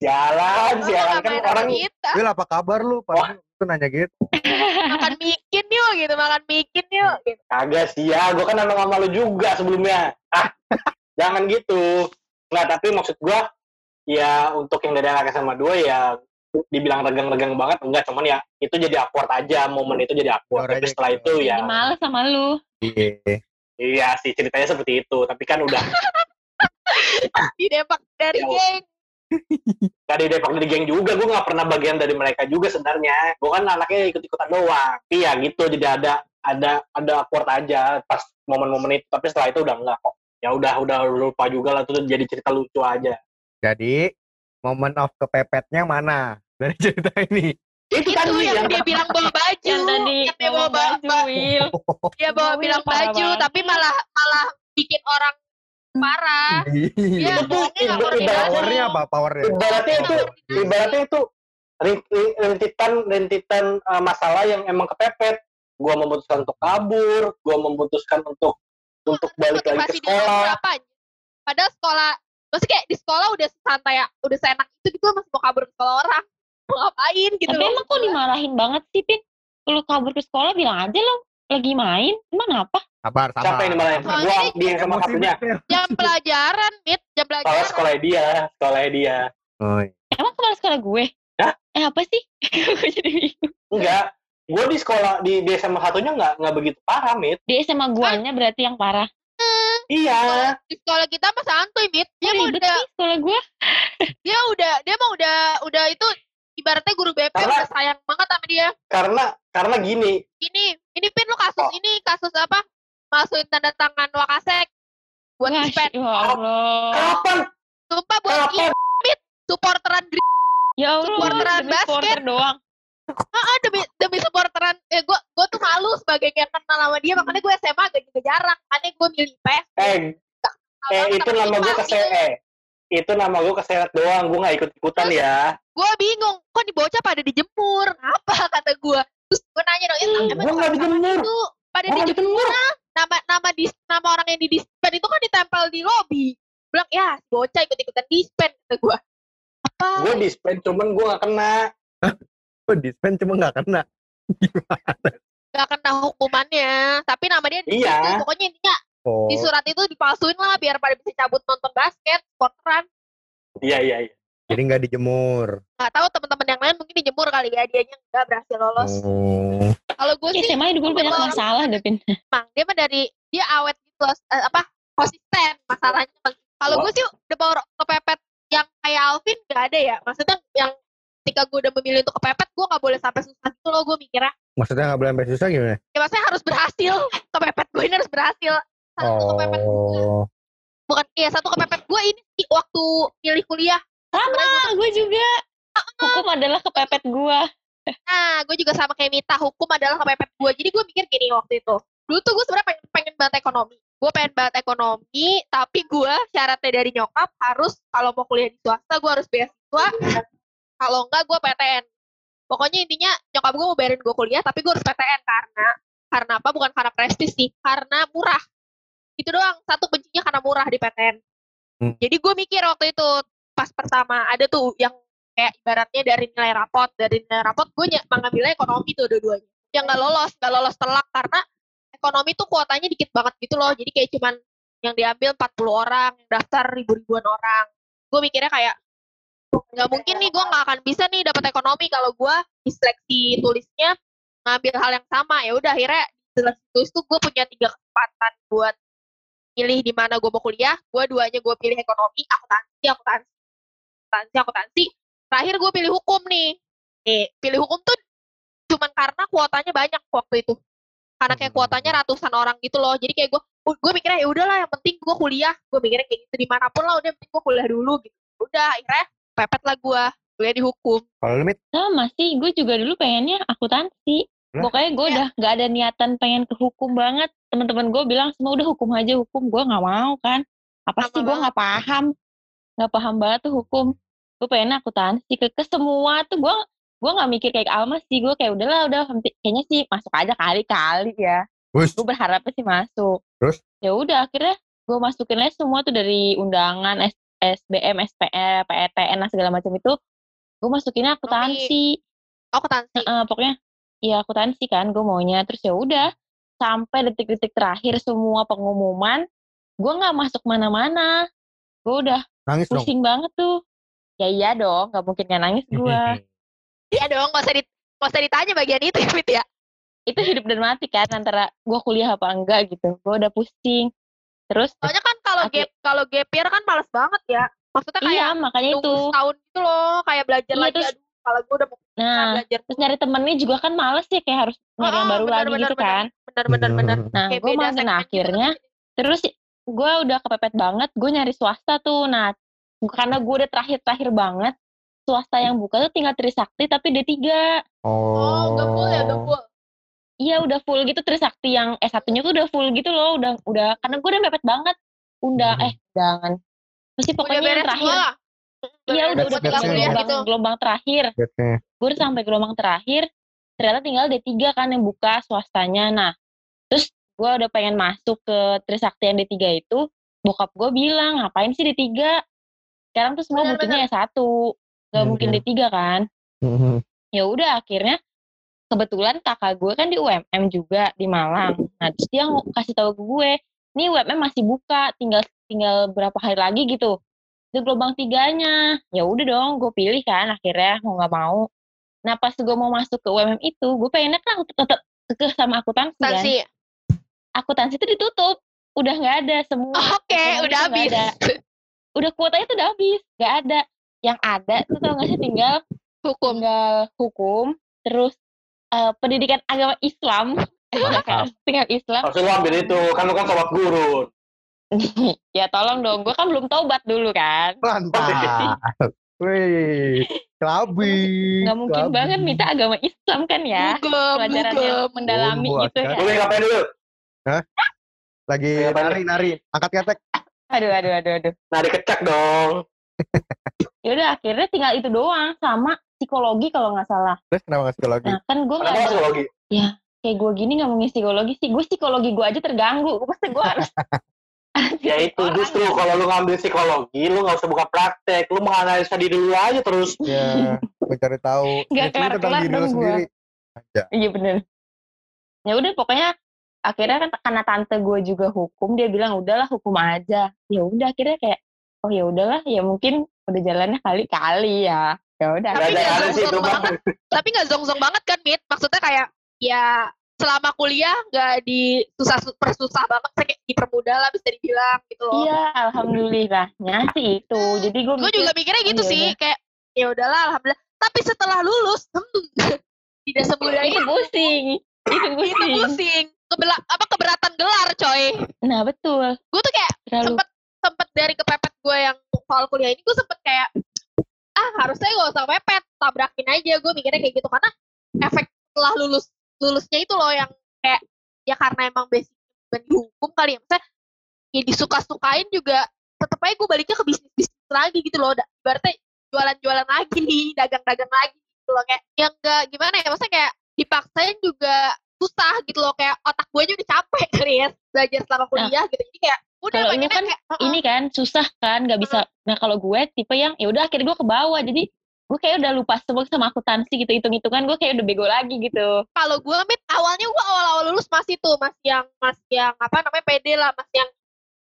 Jalan nggak kan sama orang kita Will apa kabar lu? Pas itu nanya gitu. makan mikin yuk gitu makan mikin yuk gitu. kagak sih ya. Gue kan emang sama lu juga sebelumnya. Ah, jangan gitu. Nah tapi maksud gue ya untuk yang dari anak SMA 2 ya dibilang regang-regang banget enggak cuman ya itu jadi awkward aja momen itu jadi awkward tapi aja, setelah itu ya males sama lu. Iya. iya sih ceritanya seperti itu tapi kan udah di Depak dari Ya Geng dari Depok dari geng juga gue nggak pernah bagian dari mereka juga sebenarnya. Gue kan anaknya ikut-ikutan doang. Tapi ya gitu jadi ada ada ada awkward aja pas momen-momen itu tapi setelah itu udah enggak kok. Ya udah udah lupa juga lah itu jadi cerita lucu aja. Jadi moment of kepepetnya mana? Dari cerita ini? itu, itu tadi yang, yang dia bilang bawa baju. Yang tadi. Dia bawa bawa ba- baju, Will. dia bawa bilang baju banget. tapi malah malah bikin orang parah. Iya, Iya. aja. Powernya apa? Powernya? ibaratnya itu ibaratnya itu rin- rin- rintitan rintitan uh, masalah yang emang kepepet gua memutuskan untuk kabur gua memutuskan untuk untuk balik lagi ke sekolah apa. Padahal sekolah, maksudnya kayak di sekolah udah santai ya, udah seenak itu gitu masih mau kabur ke sekolah orang. Mau ngapain gitu Tapi loh. emang kok dimarahin banget sih, Pin? Lu kabur ke sekolah bilang aja lo lagi main. Emang apa? Sabar, sabar. siapa yang dimarahin gua dia sama satunya bener. Jam pelajaran, Mit. Jam pelajaran. sekolah dia sekolah dia Oh, iya. Emang kepala sekolah gue? Hah? Eh apa sih? gue jadi bingung. enggak gua di sekolah di di SMA satunya nggak nggak begitu parah mit Di SMA guanya berarti yang parah. iya Di sekolah kita mah santuy, Mit. Dia ribet udah, sih sekolah gue? dia udah, dia mah udah, udah itu ibaratnya guru BP Karena- udah sayang banget sama dia. karena karena gini Ini, ini Pin lu kasus Oh. ini, kasus apa? Masukin tanda tangan Wakasek buat Wah, dispen. ya Allah. kapan? Sumpah buat kapan? ini supporteran Ya Allah, supporteran demi basket. supporter doang. ah, demi demi supporteran. Eh gue gue tuh malu sebagai yang kenal sama dia makanya gue SMA agak juga jarang. Makanya gue milih PES eh eh itu nama gua ke eh itu nama gua keseret doang gua nggak ikut ikutan ya. gue bingung kok di bocah pada dijemur? Apa kata gue terus gue nanya dong "Itu Hmm, emang gua nggak sama dijemur. itu pada dijemur ah nama nama di nama orang yang di dispen itu kan ditempel di lobby. Bilang ya bocah ikut ikutan dispen kata gue apa? Gua dispen cuman gua nggak kena. Kok dispen cuma nggak kena? gak kena hukumannya tapi nama dia di Iya. situ. pokoknya intinya Oh, di surat itu dipalsuin lah biar pada bisa cabut nonton basket supporteran iya iya iya. Jadi nggak dijemur. nggak tahu teman-teman yang lain mungkin dijemur kali ya dianya nggak berhasil lolos Oh. kalau gue sih SMA dulu banyak masalah deh, Pin. emang dia mah dari dia awet gitu loh, eh, apa konsisten masalahnya kalau gue sih udah bawa kepepet yang kayak Alvin nggak ada ya maksudnya yang ketika gue udah memilih untuk kepepet gue nggak boleh sampai susah gitu loh gue mikirnya Maksudnya nggak boleh sampai susah gimana? ya maksudnya harus berhasil kepepet gue ini harus berhasil satu kepepet Oh. bukan iya satu kepepet gue ini waktu milih kuliah Sama, gue juga. Hukum adalah kepepet gue. Nah, gue juga sama kayak Mita, hukum adalah kepepet gue. Jadi gue mikir gini waktu itu. Dulu tuh gue sebenarnya pengen, pengen banget ekonomi. Gue pengen banget ekonomi, tapi gue syaratnya dari nyokap harus kalau mau kuliah di swasta gue harus beasiswa. Kalau enggak gue PTN. Pokoknya intinya nyokap gue mau bayarin gue kuliah, tapi gue harus PTN karena karena apa? Bukan karena prestis sih, karena murah. Itu doang. Satu bencinya karena murah di PTN. Hmm. Jadi gue mikir waktu itu pas pertama ada tuh yang kayak ibaratnya dari nilai rapot dari nilai rapot gue mengambilnya ekonomi tuh dua-duanya. Yang nggak lolos nggak lolos telak karena ekonomi tuh kuotanya dikit banget gitu loh. Jadi kayak cuman yang diambil 40 orang yang daftar ribu-ribuan orang. Gue mikirnya kayak nggak mungkin nih gue nggak akan bisa nih dapat ekonomi kalau gue di seleksi tulisnya ngambil hal yang sama. Ya udah akhirnya di seleksi tulis tuh gue punya tiga kesempatan buat pilih di mana gue mau kuliah. Gue duanya gue pilih ekonomi akuntansi akuntansi akuntansi terakhir gue pilih hukum nih nih pilih hukum tuh cuman karena kuotanya banyak waktu itu karena kayak Hmm. kuotanya ratusan orang gitu loh jadi kayak gue gue mikirnya ya udahlah yang penting gue kuliah gue mikirnya kayak gitu di mana pun lah udah yang penting gue kuliah dulu gitu udah akhirnya pepet lah gue kuliah di hukum Kalau limit Sama sih, gue juga dulu pengennya akuntansi. Lah? Pokoknya gue Iya. udah gak ada niatan pengen ke hukum banget. Teman-teman gue bilang semua udah hukum aja hukum. Gue nggak mau kan. Apa Sama sih gue nggak paham. Nggak paham banget tuh hukum. Gue pengen akuntansi. Ke, ke semua tuh gue gue nggak mikir kayak Alma sih. Gue kayak udahlah udah kayaknya sih masuk aja kali-kali ya. Wus. Gue berharapnya sih masuk. Terus? Ya udah akhirnya gue masukinnya semua tuh dari undangan S- SBM, SPE, PETN, segala macam itu. Gue masukinnya akuntansi. oh akuntansi Heeh, pokoknya ya akuntansi kan gue maunya terus ya udah sampai detik-detik terakhir semua pengumuman gue nggak masuk mana-mana gue udah nangis dong. pusing banget tuh ya iya dong nggak mungkin nggak nangis gue iya dong gak usah di gak usah ditanya bagian itu ya Fit ya. Itu hidup dan mati kan antara gue kuliah apa enggak gitu. Gue udah pusing. Terus soalnya kan kalau gap kalau gap year kan males banget ya. Maksudnya kayak iya makanya itu. setahun gitu loh kayak belajar Iya, lagi terus- aduh kalau gue udah mau nah belajar terus nyari temennya juga kan males ya kayak harus nyari yang baru bener, lagi bener, gitu bener. kan. Bener bener bener. Nah gue makin gitu akhirnya terus gue udah kepepet banget gue nyari swasta tuh. Nah karena gue udah terakhir-terakhir banget swasta yang buka tuh tinggal Trisakti tapi D3 oh udah full ya udah full iya udah full gitu Trisakti yang S1 nya tuh udah full gitu loh udah udah karena gue udah mepet banget. Undang Hmm. eh undangan pasti Udah pokoknya yang beres terakhir iya udah udah Beres gelombang, gitu. gelombang terakhir. Gue udah sampai gelombang terakhir ternyata tinggal D3 kan yang buka swastanya. Nah terus gue udah pengen masuk ke Trisakti yang D3 itu bokap gue bilang ngapain sih D3 sekarang tuh semua butuhnya S1 gak Hmm, mungkin iya. D3 kan. Mhm. ya udah akhirnya kebetulan kakak gue kan di UMM juga di Malang. Nah terus dia kasih tahu ke gue nih UMM masih buka tinggal tinggal berapa hari lagi gitu. Itu gelombang tiganya. Ya udah dong gue pilih kan akhirnya mau nggak mau. Nah pas gue mau masuk ke UMM itu gue pengennya kan tetap ke sama akuntansi kan. Akuntansi. Itu ditutup udah nggak ada semua. Oke, ekonomi udah nggak habis. ada. Udah kuotanya tuh udah habis nggak ada yang ada tuh tau gak sih tinggal Hukum. tinggal hukum terus eh, pendidikan agama Islam kan tinggal Islam Harusnya lu ambil itu, kan lu kan sobat guru. ya tolong dong gue kan belum taubat dulu kan Mantap. Wih, kelabi. nggak mungkin kelabi. banget minta agama Islam kan ya Bugem, pelajaran yang mendalami Oh, gitu ya Lu lagi ngapain dulu? Lagi Iya, Pak. nari nari, angkat ketek. Aduh aduh aduh aduh Nah, dikecek dong. ya udah akhirnya tinggal itu doang sama psikologi kalau nggak salah Terus kenapa nggak psikologi? nah kan gue nggak psikologi? kayak gue gini nggak mau ngisi psikologi sih gue psikologi gue aja terganggu pasti gue harus Ya itu justru kalau lu ngambil psikologi, lu nggak usah buka praktek, lu menganalisa diri dulu aja terus. Ya, mencari tahu. Nggak diri lu dong. Aja. Iya bener. Ya udah pokoknya akhirnya kan karena tante gue juga hukum dia bilang udahlah hukum aja. Ya udah akhirnya kayak oh ya udahlah ya mungkin udah jalannya kali-kali ya. Ya udah. Tapi nggak ada sih itu zong-zong mah. banget. Tapi nggak zong-zong banget kan, Mit? Maksudnya kayak ya selama kuliah nggak di susah persusah banget kayak dipermudah lah bisa dibilang gitu loh. Iya alhamdulillahnya sih itu. Jadi gue Gue juga mikirnya gitu oh, ya sih, kayak ya udahlah alhamdulillah. Tapi setelah lulus, hmm, tidak semudah itu itu. pusing. Itu Itu pusing. Kebela apa keberatan gelar, coy. Nah betul. Gue tuh kayak Terlalu sempet sempet dari kepepet gue yang soal kuliah ini gue sempet kayak ah harusnya gak usah kepepet tabrakin aja. Gue mikirnya kayak gitu karena efek setelah lulus lulusnya itu loh yang kayak ya karena emang basic bukan di hukum kali ya. Maksudnya ya disuka-sukain juga tetep aja gue baliknya ke bisnis bisnis lagi gitu loh. Berarti jualan-jualan lagi nih dagang-dagang lagi gitu loh. Kayak yang enggak gimana ya? Maksudnya kayak dipaksain juga susah gitu loh kayak otak gue aja udah capek kali ya belajar selama kuliah gitu jadi kayak udah Kalau pengennya kan kayak ini kan susah kan nggak bisa. Nah kalau gue tipe yang ya udah akhirnya gue ke bawah. Jadi gue kayak udah lupa semua sama akuntansi gitu hitung-hitungan gue kayak udah bego lagi gitu. kalau gue mit awalnya gue awal-awal lulus masih tuh masih yang masih yang apa namanya pede lah masih yang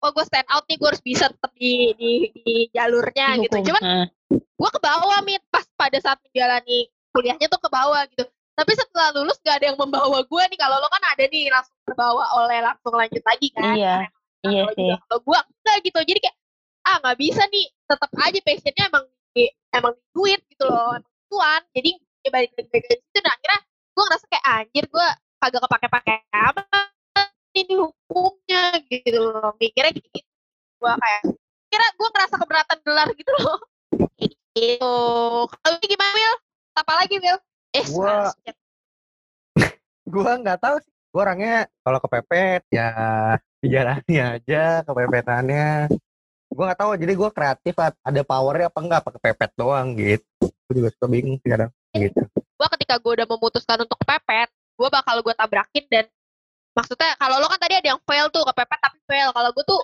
oh gue stand out nih gue harus bisa tetap di di, di jalurnya gitu cuman Nah, gue ke bawah mit pas pada saat menjalani kuliahnya tuh ke bawah gitu tapi setelah lulus gak ada yang membawa gue nih. Kalau lo kan ada nih langsung terbawa oleh langsung lanjut lagi kan. Iya, iya sih. kalau gue enggak gitu. Jadi kayak ah nggak bisa nih. Tetap aja passionnya emang di, emang di duit gitu loh. Emang tuan jadi ya balik lagi ke situ. Nah akhirnya gue ngerasa kayak anjir gue kagak kepake-pake apa ini hukumnya? Gitu loh. Mikirnya gitu. Gue kayak kira gue ngerasa keberatan gelar gitu loh. Kayak gitu. Kalau gimana Will apa lagi Will eh Gua-. Gua nggak tahu sih. Gua orangnya kalau kepepet ya dijalani aja kepepetannya. Gua nggak tahu. Jadi gua kreatif ada powernya apa enggak apa kepepet doang gitu. Gua juga suka bingung sih kadang gitu. gue ketika gue udah memutuskan untuk kepepet gue bakal gue tabrakin dan maksudnya kalau lo kan tadi ada yang fail tuh kepepet tapi fail kalau gue tuh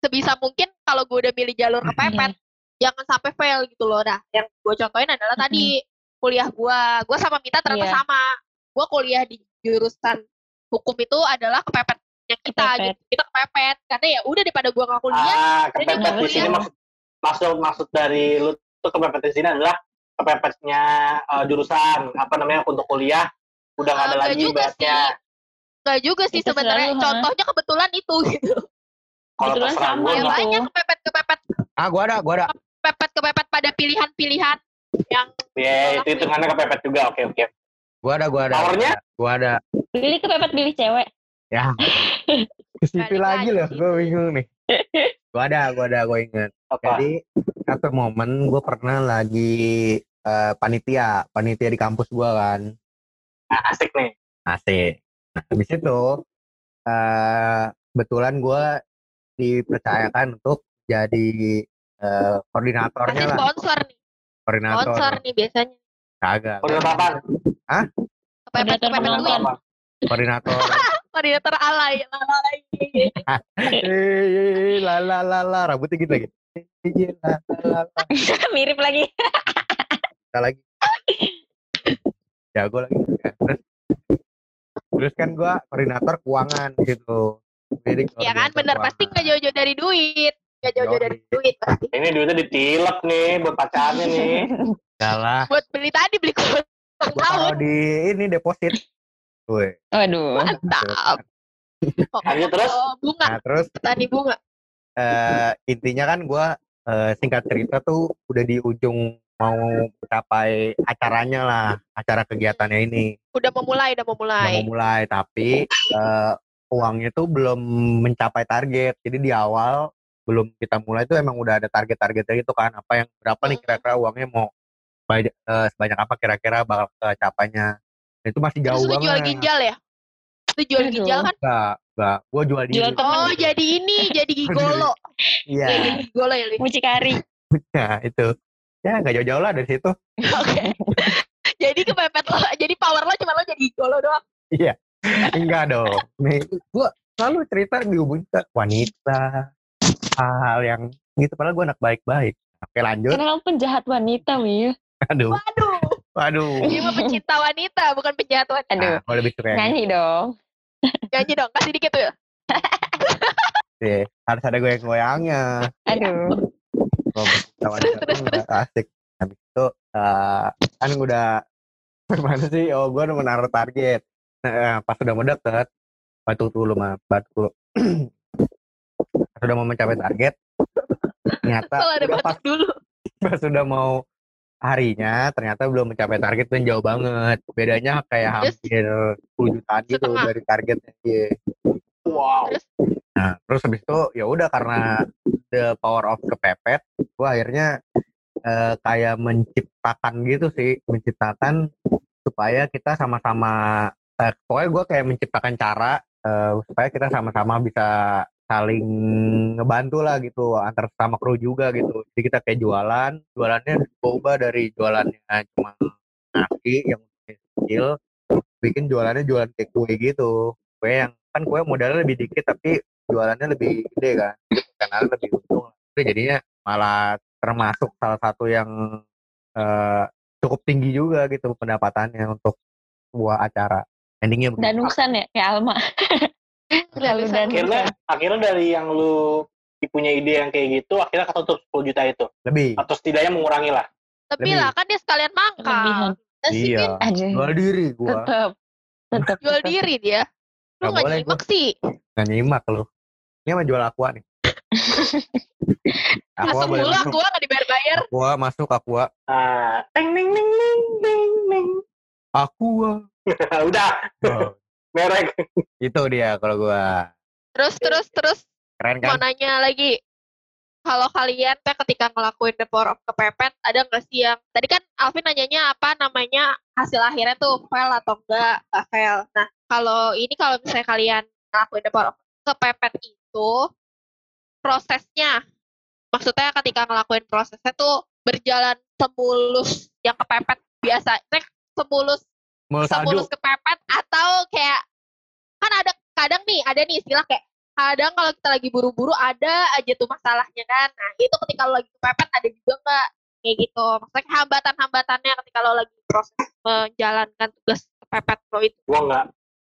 sebisa mungkin kalau gue udah milih jalur kepepet jangan sampai fail gitu loh dah yang gue contohin adalah tadi kuliah gue gue sama Mita ternyata Iya. sama. Gue kuliah di jurusan hukum itu adalah kepepet yang kita Kepepet. gitu kita kepepet. Karena ya udah daripada gue nggak kuliah Ah, Jadi kepepet di sini maksud maksud maksud dari lu tuh kepepet di sini adalah kepepetnya eh, jurusan apa namanya untuk kuliah. Udah nggak ada Ah, nggak lagi juga ibaratnya. nggak juga sih sebenarnya. contohnya kebetulan itu gitu. Kalau Kebetulan terserah sama gue ya gitu. banyak kepepet kepepet Ah, gua ada, gua ada. kepepet kepepet pada pilihan-pilihan yang ya itu hitungannya kepepet juga oke oke Gua ada, gua ada. Powernya? Gua ada. Pilih kepepet pilih cewek. Ya. Ke situ Balik lagi loh, gua bingung nih. Gua ada, gua ada, gua inget. apa Jadi satu momen gue pernah lagi eh, panitia, panitia di kampus gua kan. Ah, asik nih AC. Nah, habis itu eh kebetulan gue dipercayakan untuk jadi eh, koordinatornya Pasti lah sponsor nih. Koordinator Sponsor nih biasanya. kagak Koordinator apaan? Kepepet Koordinator kepepet duit. Apa? koordinator Koordinator alay. alay. eh la la la la rambutnya gitu lagi la la la la Mirip lagi. kita lagi jago lagi ya. terus terus kan gua koordinator keuangan gitu jadi Ya kan bener pasti keuangan. nggak jauh-jauh dari duit. Nggak jauh-jauh dari duit pasti. Ini duitnya ditilep nih buat pacarnya nih. Salah. Buat beli tadi beli taruh tahun. di ini deposit Woi. Waduh. Mantap. Lanjut terus. Oh, bunga. Nah terus Petani bunga. eh, intinya kan gua eh, singkat cerita tuh udah di ujung mau mencapai acaranya lah, acara kegiatannya ini. Udah mau mulai, udah mau Udah mulai. mau mulai, tapi eh, uangnya tuh belum mencapai target. Jadi di awal belum kita mulai tuh emang udah ada target-targetnya gitu kan. Apa yang berapa nih kira-kira uangnya mau banyak, eh, sebanyak apa kira-kira bakal kecapainya. Itu masih jauh Terus lu jual banget. ginjal ya? Lu jual Aduh. ginjal kan? Enggak, enggak. Gua jual diri. Jual. Oh, jadi ini, jadi gigolo. Iya, Ya, jadi gigolo ya, Li. Mucikari. nah, itu. Ya, nggak jauh-jauh lah dari situ. Oke. jadi kepepet lo, jadi power lo cuma lo jadi gigolo doang. Enggak dong. Nih, gua selalu cerita dihubungin ke wanita. Hal yang gitu. Padahal gua anak baik-baik. Oke lanjut. Karena lo penjahat wanita, Will. Aduh, Waduh, waduh. dia mah pecinta wanita, bukan penjahat wanita. Aduh. Nah, lebih suka yang Nyanyi dong. Nyanyi dong, kasih dikit tuh. gitu ya. Harus ada goyang-goyangnya. Aduh. Gua pecinta wanita terus, tuh nggak asik. Habis itu eh, kan udah gimana sih? Oh, gua udah menaruh target. Nah, pas udah mau deket, batu dulu mah, batu dulu. Pas udah mau mencapai target, ternyata pas dulu. pas udah mau harinya ternyata belum mencapai target dan jauh banget bedanya kayak Terus? hampir 10 jutaan gitu Setengah. dari targetnya Iya. Wow. Terus nah terus habis itu ya udah karena the power of kepepet gua akhirnya eh, kayak menciptakan gitu sih menciptakan supaya kita sama-sama eh, pokoknya gue kayak menciptakan cara eh, supaya kita sama-sama bisa saling ngebantu lah gitu antar sama kru juga gitu. Jadi kita kayak jualan jualannya ubah dari jualannya cuma nasi yang kecil bikin jualannya jualan kayak kue gitu. Kue yang kan kue modalnya lebih dikit tapi jualannya lebih gede kan karena lebih untung. Itu jadinya malah termasuk salah satu yang eh, cukup tinggi juga gitu pendapatannya untuk sebuah acara. Endingnya begitu. Danusan ya, kayak Alma. Terlalu. Akhirnya akhirnya dari yang lu punya ide yang kayak gitu, akhirnya ketutup 10 juta itu. lebih Atau setidaknya mengurangi lah. lebih Lebih. lah kan dia sekalian mangkal. Iya Aduh. jual diri gua Tetep. Tetep. jual diri dia. Lu Nggak nyimak sih. nggak nyimak lu ini mah jual aqua nih aqua Masuk boleh mulu aku nggak dibayar-bayar. aqua masuk aqua Ah, teng neng neng neng neng neng. aqua Udah, Oh, merek. itu dia kalau gua Terus terus terus keren mau kan nanya lagi. Kalau kalian teh ketika ngelakuin the power of kepepet, ada nggak sih yang tadi kan Alvin nanyanya apa namanya hasil akhirnya tuh fail atau enggak nggak fail. Nah kalau ini kalau misalnya kalian ngelakuin the power of kepepet itu prosesnya, maksudnya ketika ngelakuin prosesnya tuh berjalan semulus yang kepepet biasa, Nek, semulus mau salju semulus kepepet atau kayak kan ada kadang nih ada nih istilah kayak kadang kalau kita lagi buru-buru ada aja tuh masalahnya kan nah itu ketika lo lagi kepepet ada juga nggak kayak gitu maksudnya hambatan-hambatannya ketika lo lagi proses menjalankan tugas kepepet lo itu Gua nggak.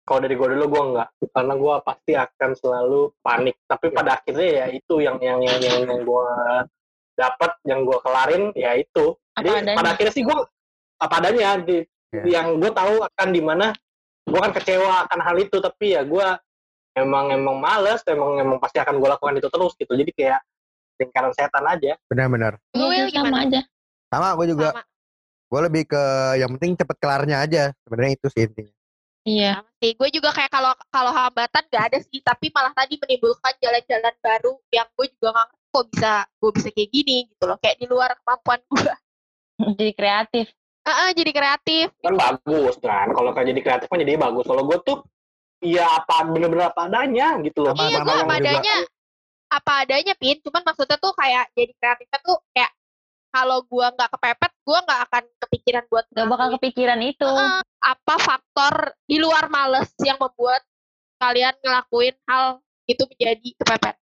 Kalau dari gua dulu gua nggak, karena gua pasti akan selalu panik. Tapi pada akhirnya ya itu yang yang yang yang, yang gua dapat, yang gua kelarin ya itu. Apa Jadi adanya. pada akhirnya sih gua apa adanya di Ya. yang gue tahu akan di mana gue kan kecewa akan hal itu tapi ya gue emang emang males emang emang pasti akan gue lakukan itu terus gitu jadi kayak lingkaran setan aja benar-benar Iya, Will, sama aja. sama gue juga sama gue lebih ke yang penting cepet kelarnya aja sebenarnya itu sih intinya Iya. sama sih gue juga kayak kalau kalau hambatan gak ada sih tapi malah tadi menimbulkan jalan-jalan baru yang gue juga nggak ngerti kok bisa gue bisa kayak gini gitu loh kayak di luar kemampuan gue Jadi kreatif. Ah, jadi kreatif. Kan bagus kan? Kalau kayak jadi kreatif kan jadi bagus. Kalau gue tuh ya apa bener-bener apa adanya gitu loh. Iya gue apa juga- adanya apa adanya pin. Cuman maksudnya tuh kayak jadi kreatifnya tuh kayak kalau gua nggak kepepet gua nggak akan kepikiran buat Gak bakal kepikiran itu. Heeh, apa faktor di luar males yang membuat kalian ngelakuin hal itu menjadi kepepet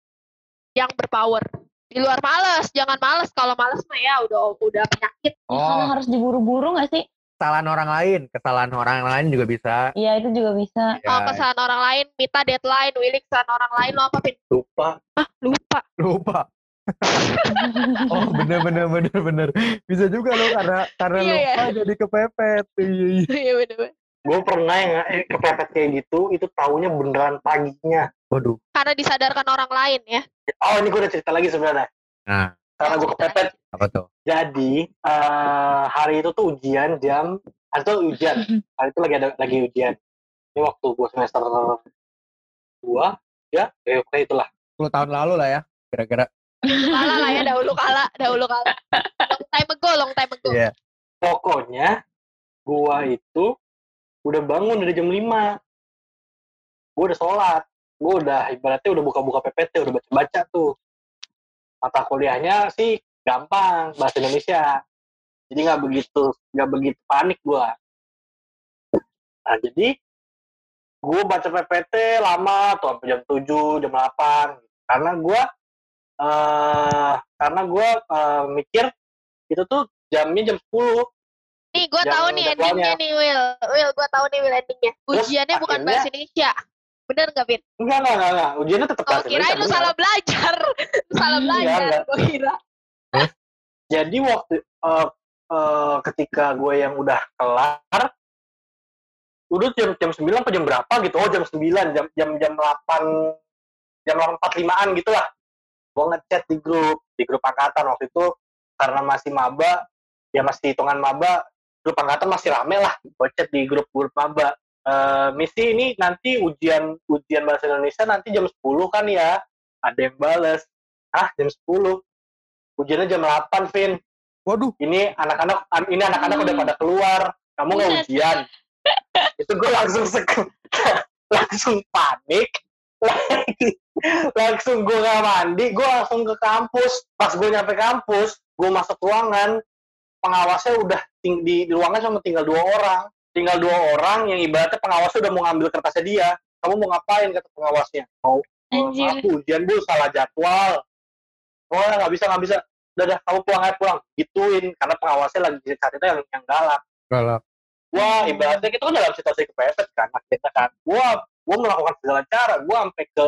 yang berpower di luar males jangan males kalau males mah ya udah udah penyakit Ya, karena Oh, harus diburu-buru gak sih? kesalahan orang lain, kesalahan orang lain juga bisa. Iya itu juga bisa. kalau Ya, kesalahan orang lain minta deadline Willy kesalahan orang lain lo apa pin lupa ah lupa lupa. Oh, bener bener bener bener. Bisa juga loh karena karena Iya, lupa jadi kepepet. Iya, iya. iya bener gue pernah yang eh, kepepet kayak gitu itu taunya beneran paginya Waduh. karena disadarkan orang lain ya. Oh ini gue udah cerita lagi sebenarnya. Nah, karena gue kepepet. Apa tuh? jadi eh, hari itu tuh ujian jam hari itu ujian. Hari itu lagi ada lagi ujian. Ini waktu gue semester dua ya eh, kayak itulah. 10 tahun lalu lah ya, kira-kira. kala lah ya dahulu kala dahulu kala long time ago long time ago. Iya. pokoknya gua itu udah bangun dari jam 5 gua udah sholat gua udah ibaratnya udah buka-buka PPT udah baca-baca tuh. Mata kuliahnya sih gampang bahasa Indonesia. Jadi nggak begitu nggak begitu panik gua. Nah jadi gua baca PPT lama tuh sampai jam 7 jam 8 karena gua eh karena gua eh, mikir itu tuh jamnya jam 10 nih gue tahu nih endingnya nih Will Will gue tahu nih Will endingnya. Terus ujiannya bukan akhirnya- bahasa Indonesia bener nggak Pin? enggak enggak enggak, enggak. ujiannya tetap Oh kirain lu salah belajar. Salah Hmm, belajar gue kira. Jadi waktu eh, eh, ketika gue yang udah kelar udah jam jam sembilan atau jam berapa gitu? Oh jam sembilan jam jam jam delapan jam delapan empat limaan gitu lah gue ngechat di grup di grup angkatan waktu itu. Karena masih maba ya masih hitungan maba grup angkatan masih rame lah. Gue chat di grup grup maba Eh misi ini nanti ujian ujian bahasa Indonesia nanti jam 10 kan ya. Ada yang bales. Ah jam 10 ujiannya jam 8 Vin. Waduh, ini anak-anak an- ini anak-anak udah Hmm. pada keluar. Kamu nggak Buset. ujian. Itu gue langsung sek- langsung panik. Langsung gue nggak mandi gue langsung ke kampus. Pas gue nyampe kampus gue masuk ruangan. Pengawasnya udah ting- di, di ruangan cuma tinggal dua orang tinggal dua orang yang ibaratnya pengawasnya udah mau ngambil kertasnya dia. Kamu mau ngapain kata pengawasnya? Mau Oh, Bu, ujian bu salah jadwal. Oh nggak bisa nggak bisa. Udah dah kamu pulang aja pulang. Gituin karena pengawasnya lagi saat itu yang yang galak. Galak. wah ibaratnya kita kan dalam situasi kepepet kan kita kan. Gua gua melakukan segala cara. Gua sampai ke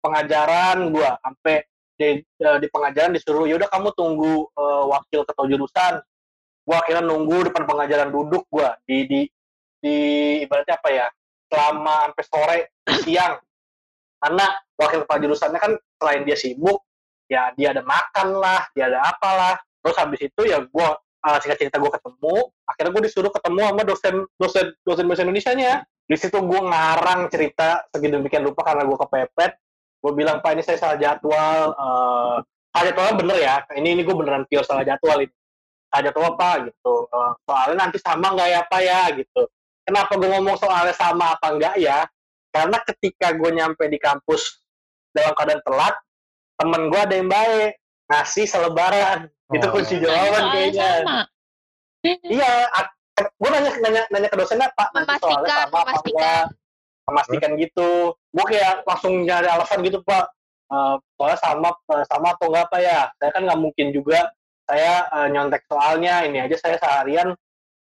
pengajaran gua sampai di, eh, di pengajaran disuruh yaudah kamu tunggu eh, wakil ketua jurusan gua akhirnya nunggu depan pengajaran duduk gua. Di di di ibaratnya apa ya selama sampai sore siang. Karena wakil kepala jurusannya kan selain dia sibuk ya dia ada makan lah dia ada apalah. Terus habis itu ya gua uh, singkat cerita gue ketemu akhirnya gue disuruh ketemu sama dosen dosen dosen bahasa Indonesia nya di situ gue ngarang cerita sedemikian rupa karena gue kepepet. Gue bilang pak ini saya salah jadwal uh, salah jadwalnya bener ya ini ini gue beneran pure salah jadwal ini salah jadwal apa gitu. Uh, soalnya nanti sama nggak ya pak ya gitu. Kenapa gue ngomong soalnya sama apa enggak ya? Karena ketika gue nyampe di kampus dalam keadaan telat temen gue ada yang baik ngasih selebaran. Itu Oh. kunci jawaban Soalnya kayaknya. sama. iya gue nanya nanya nanya ke dosennya pak nanti soalnya Memastikan, sama apa memastikan. enggak memastikan gitu. Gue kayak langsung nyari alasan gitu pak Eh, soalnya sama eh, sama atau enggak apa ya? Saya kan nggak mungkin juga saya eh, nyontek soalnya ini aja saya seharian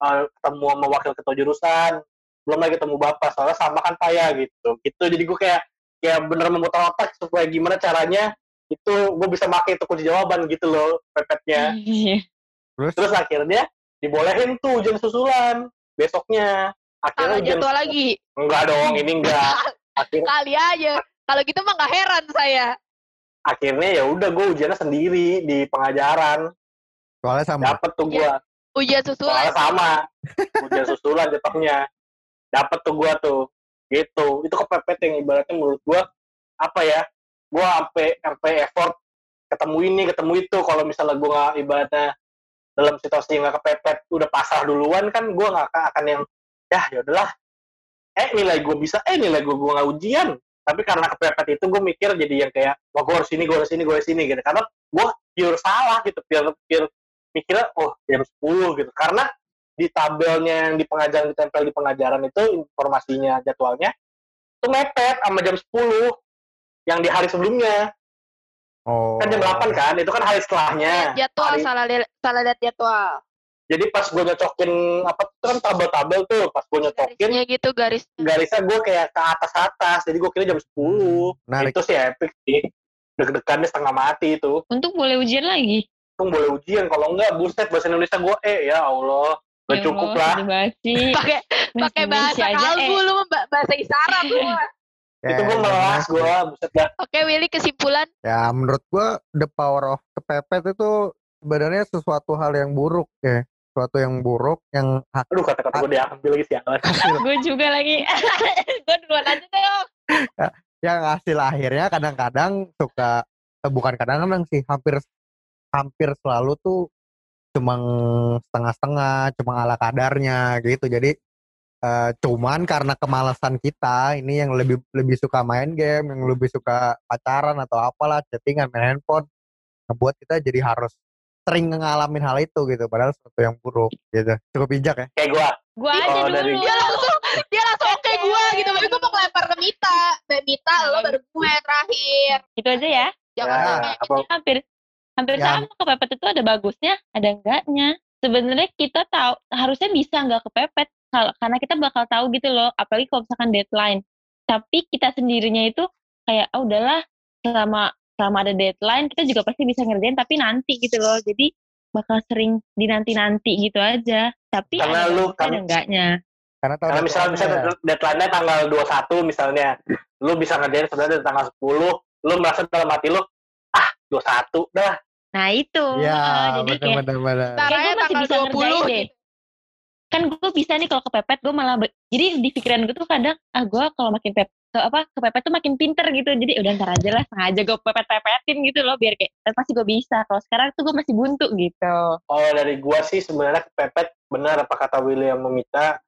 eh, ketemu sama wakil ketua jurusan belum lagi ketemu bapak soalnya sama kan pak ya gitu gitu jadi gue kayak kayak bener memutar otak supaya gimana caranya itu gue bisa pakai itu kunci jawaban gitu loh pepetnya. Terus Terus akhirnya dibolehin tuh ujian susulan besoknya. Akhirnya ujian jadwal lagi enggak dong, ini enggak. Akhirnya kali aja kalau gitu mah nggak heran saya akhirnya ya udah gue ujiannya sendiri di pengajaran. Soalnya sama. Dapet tuh gue. ujian susulan Soalnya sama. Ujian susulan jatuhnya. Dapet tuh gue tuh. Gitu. Itu kepepet yang ibaratnya menurut gue apa ya? Gue sampai sampai effort ketemu ini, ketemu itu. Kalau misalnya gue nggak ibaratnya dalam situasi nggak kepepet, udah pasrah duluan kan gue nggak akan- yang ya ya udahlah. Eh nilai gue bisa, eh nilai gue gue nggak ujian. tapi karena kepepet itu gue mikir jadi yang kayak wah gue harus ini gue harus ini gue harus ini gitu karena gue pure salah gitu pure pure mikirnya oh jam 10 gitu karena di tabelnya yang di pengajaran ditempel di pengajaran itu informasinya jadwalnya itu mepet sama jam 10 yang di hari sebelumnya Oh. kan jam 8 kan itu kan hari setelahnya Jadwal Hari- salah li- salah lihat jadwal. jadi pas gue nyocokin apa itu kan tabel-tabel tuh pas gue nyocokin Garisnya gitu garis. garisnya gue kayak ke atas atas jadi gue kira jam 10 Menarik. itu sih epic sih deg-degannya setengah mati itu Untuk boleh ujian lagi. Untung boleh ujian kalau enggak buset bahasa Indonesia gue eh ya Allah gak Ya cukup Allah, lah sih. Pakai pakai bahasa kalbu eh. lu bahasa isyarat lu. mah. itu gue Ya, melas gue buset Oke Willy kesimpulan Ya menurut gua the power of kepepet itu sebenarnya sesuatu hal yang buruk ya. Sesuatu yang buruk yang hak- aduh kata-kata gue diambil lagi sialan hasil, Gue juga lagi. gue duluan aja deh Om. yang hasil akhirnya kadang-kadang suka eh, bukan kadang-kadang sih hampir hampir selalu tuh cuma setengah-setengah, cuma ala kadarnya gitu. Jadi eh, cuman karena kemalasan kita ini yang lebih lebih suka main game, yang lebih suka pacaran atau apalah chattingan main handphone ngebuat kita jadi harus sering ngalamin hal itu gitu padahal sesuatu yang buruk gitu cukup bijak ya kayak gue Gue aja Oh, dulu. dari- Dia langsung dia langsung oke gue gitu. Tapi gue mau ngelempar ke Mita. Mbak Mita lo baru gue terakhir. Itu aja ya. Jangan Ya, sampai apa Hampir hampir Ya. sama kepepet itu ada bagusnya, ada enggaknya. Sebenarnya kita tahu harusnya bisa nggak kepepet kalau karena kita bakal tahu gitu loh, apalagi kalau misalkan deadline. Tapi kita sendirinya itu kayak ah udahlah selama selama ada deadline kita juga pasti bisa ngerjain tapi nanti gitu loh. Jadi bakal sering dinanti-nanti gitu aja. Tapi Karena ada lu kan- ada enggaknya. karena tahu karena misalnya misalnya deadline-nya tanggal 21 misalnya lu bisa ngerjain sebenarnya dari tanggal 10 lu merasa dalam hati lu 21 dah Nah itu. Heeh, jadi kayak benar-benar. Ntar Kayak gue masih tanggal bisa 20 ngerjain deh. gitu. kan gue bisa nih kalau kepepet gue malah jadi di pikiran gue tuh kadang ah gue kalau makin pep ke apa kepepet tuh makin pinter gitu jadi udah ntar aja lah sengaja gue pepet pepetin gitu loh biar kayak "Eh, pasti gue bisa kalau sekarang tuh gue masih buntu gitu Oh dari gua sih sebenarnya kepepet benar apa kata William meminta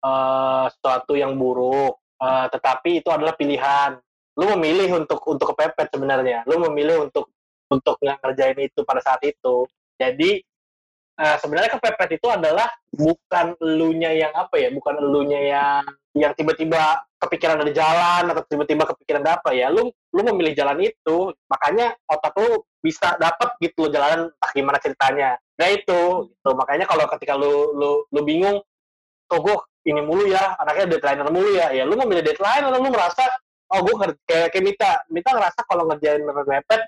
eh sesuatu yang buruk, Eh, tetapi itu adalah pilihan. Lu memilih untuk untuk kepepet sebenarnya. Lu memilih untuk untuk nggak ngerjain itu pada saat itu. Jadi eh, sebenarnya kepepet itu adalah bukan elunya yang apa ya, bukan elunya yang yang tiba-tiba kepikiran dari jalan atau tiba-tiba kepikiran apa ya. Lu lu memilih jalan itu, makanya otak lu bisa dapat gitu loh jalan entah gimana ceritanya. Nah itu, gitu. makanya kalau ketika lu lu lu bingung, kok gue ini mulu ya, anaknya deadline mulu ya, ya lu mau milih deadline atau lu merasa, oh gue kayak kayak Mita, Mita ngerasa kalau ngerjain mepet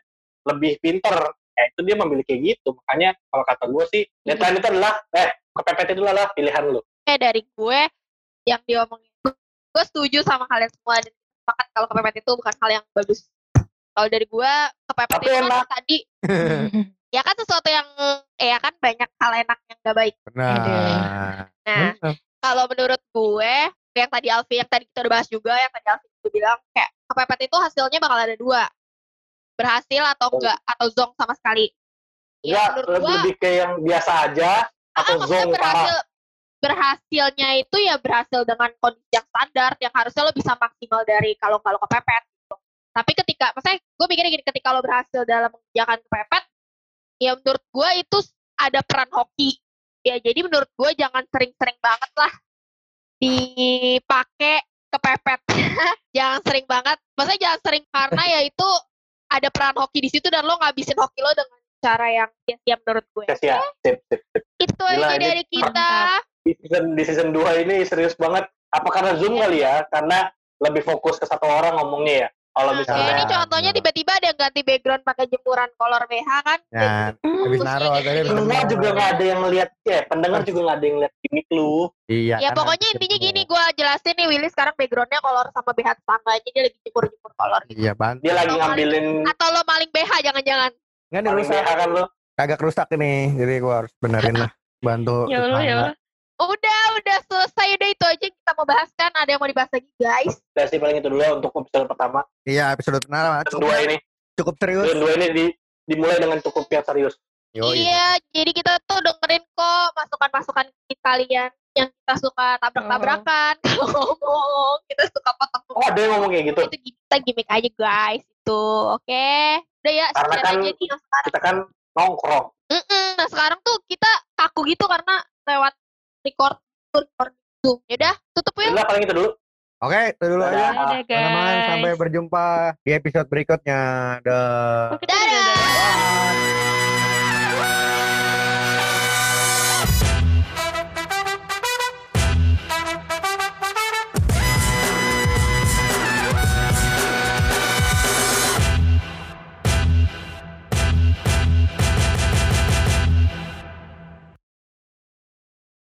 lebih pinter, ya itu dia memilih kayak gitu. Makanya kalau kata gue sih, deadline itu adalah, eh kepepet itu adalah pilihan lu. Eh dari gue yang diomongin gue setuju sama kalian semua dan sepakat kalau kepepet itu bukan hal yang bagus. Kalau dari gue kepepet Tapi itu kan enak. tadi ya kan sesuatu yang eh ya kan banyak hal enak yang gak baik. Benar. Nah Benar. kalau menurut gue yang tadi Alfi yang tadi kita udah bahas juga yang tadi Alfi juga bilang kayak kepepet itu hasilnya bakal ada dua berhasil atau enggak atau zong sama sekali. Ya, Ya menurut lebih, gue lebih kayak yang biasa aja, Ah, atau maksudnya zong parah. berhasil berhasilnya itu ya berhasil dengan kondisi yang standar yang harusnya lo bisa maksimal dari kalau kalau kepepet gitu. Tapi ketika, maksudnya gue mikirnya gini, ketika lo berhasil dalam mengerjakan kepepet, ya menurut gue itu ada peran hoki. Ya jadi menurut gue jangan sering-sering banget lah dipakai kepepet. jangan sering banget, maksudnya jangan sering karena ya itu ada peran hoki di situ dan lo ngabisin hoki lo dengan cara yang sia-sia menurut gue. Ya, sih ya. Sip, sip, sip. Itu Gila, aja dari kita. Di season, di season 2 ini serius banget. Apa karena Zoom kali ya? Karena lebih fokus ke satu orang ngomongnya ya. Kalau misalnya kayak ini contohnya benar. tiba-tiba ada yang ganti background pakai jemuran kolor BH kan. Ya, habis naro tadi pendengar juga nggak ada yang ngeliat ya pendengar juga nggak ada yang ngeliat gimmick lu Iya. Ya kan pokoknya intinya gini, gue jelasin nih Willy sekarang backgroundnya kolor sama BH tetangganya dia lagi jemur-jemur kolor. Iya, bantu. dia lagi Atau ngambilin Atau lo maling BH jangan-jangan. Enggak nih paling rusak. Kan lu Kagak rusak ini. Jadi gua harus benerin lah. Bantu. ya Allah ya. Allah Udah, udah selesai udah itu aja kita mau bahas kan. Ada yang mau dibahas lagi guys. dan sih paling itu dulu ya untuk episode pertama Iya, episode pertama episode cukup, dua ini cukup serius. episode dua ini di, dimulai dengan cukup yang serius Yoi. Iya, jadi kita tuh dengerin kok masukan-masukan kalian. yang kita suka tabrak-tabrakan kalau ngomong kita suka potong Oh ada yang ngomong kayak gitu. itu kita gimmick aja guys itu oke udah ya Karena sekian kan- aja nih yang sekarang Kita kan nongkrong. Mm-mm, nah sekarang tuh kita kaku gitu karena lewat record record Zoom ya udah tutup ya Udah paling itu dulu. Oke, itu dulu Dadah. aja. Dadah Teman-teman, sampai berjumpa di episode berikutnya. Dah. Kita udah- dadah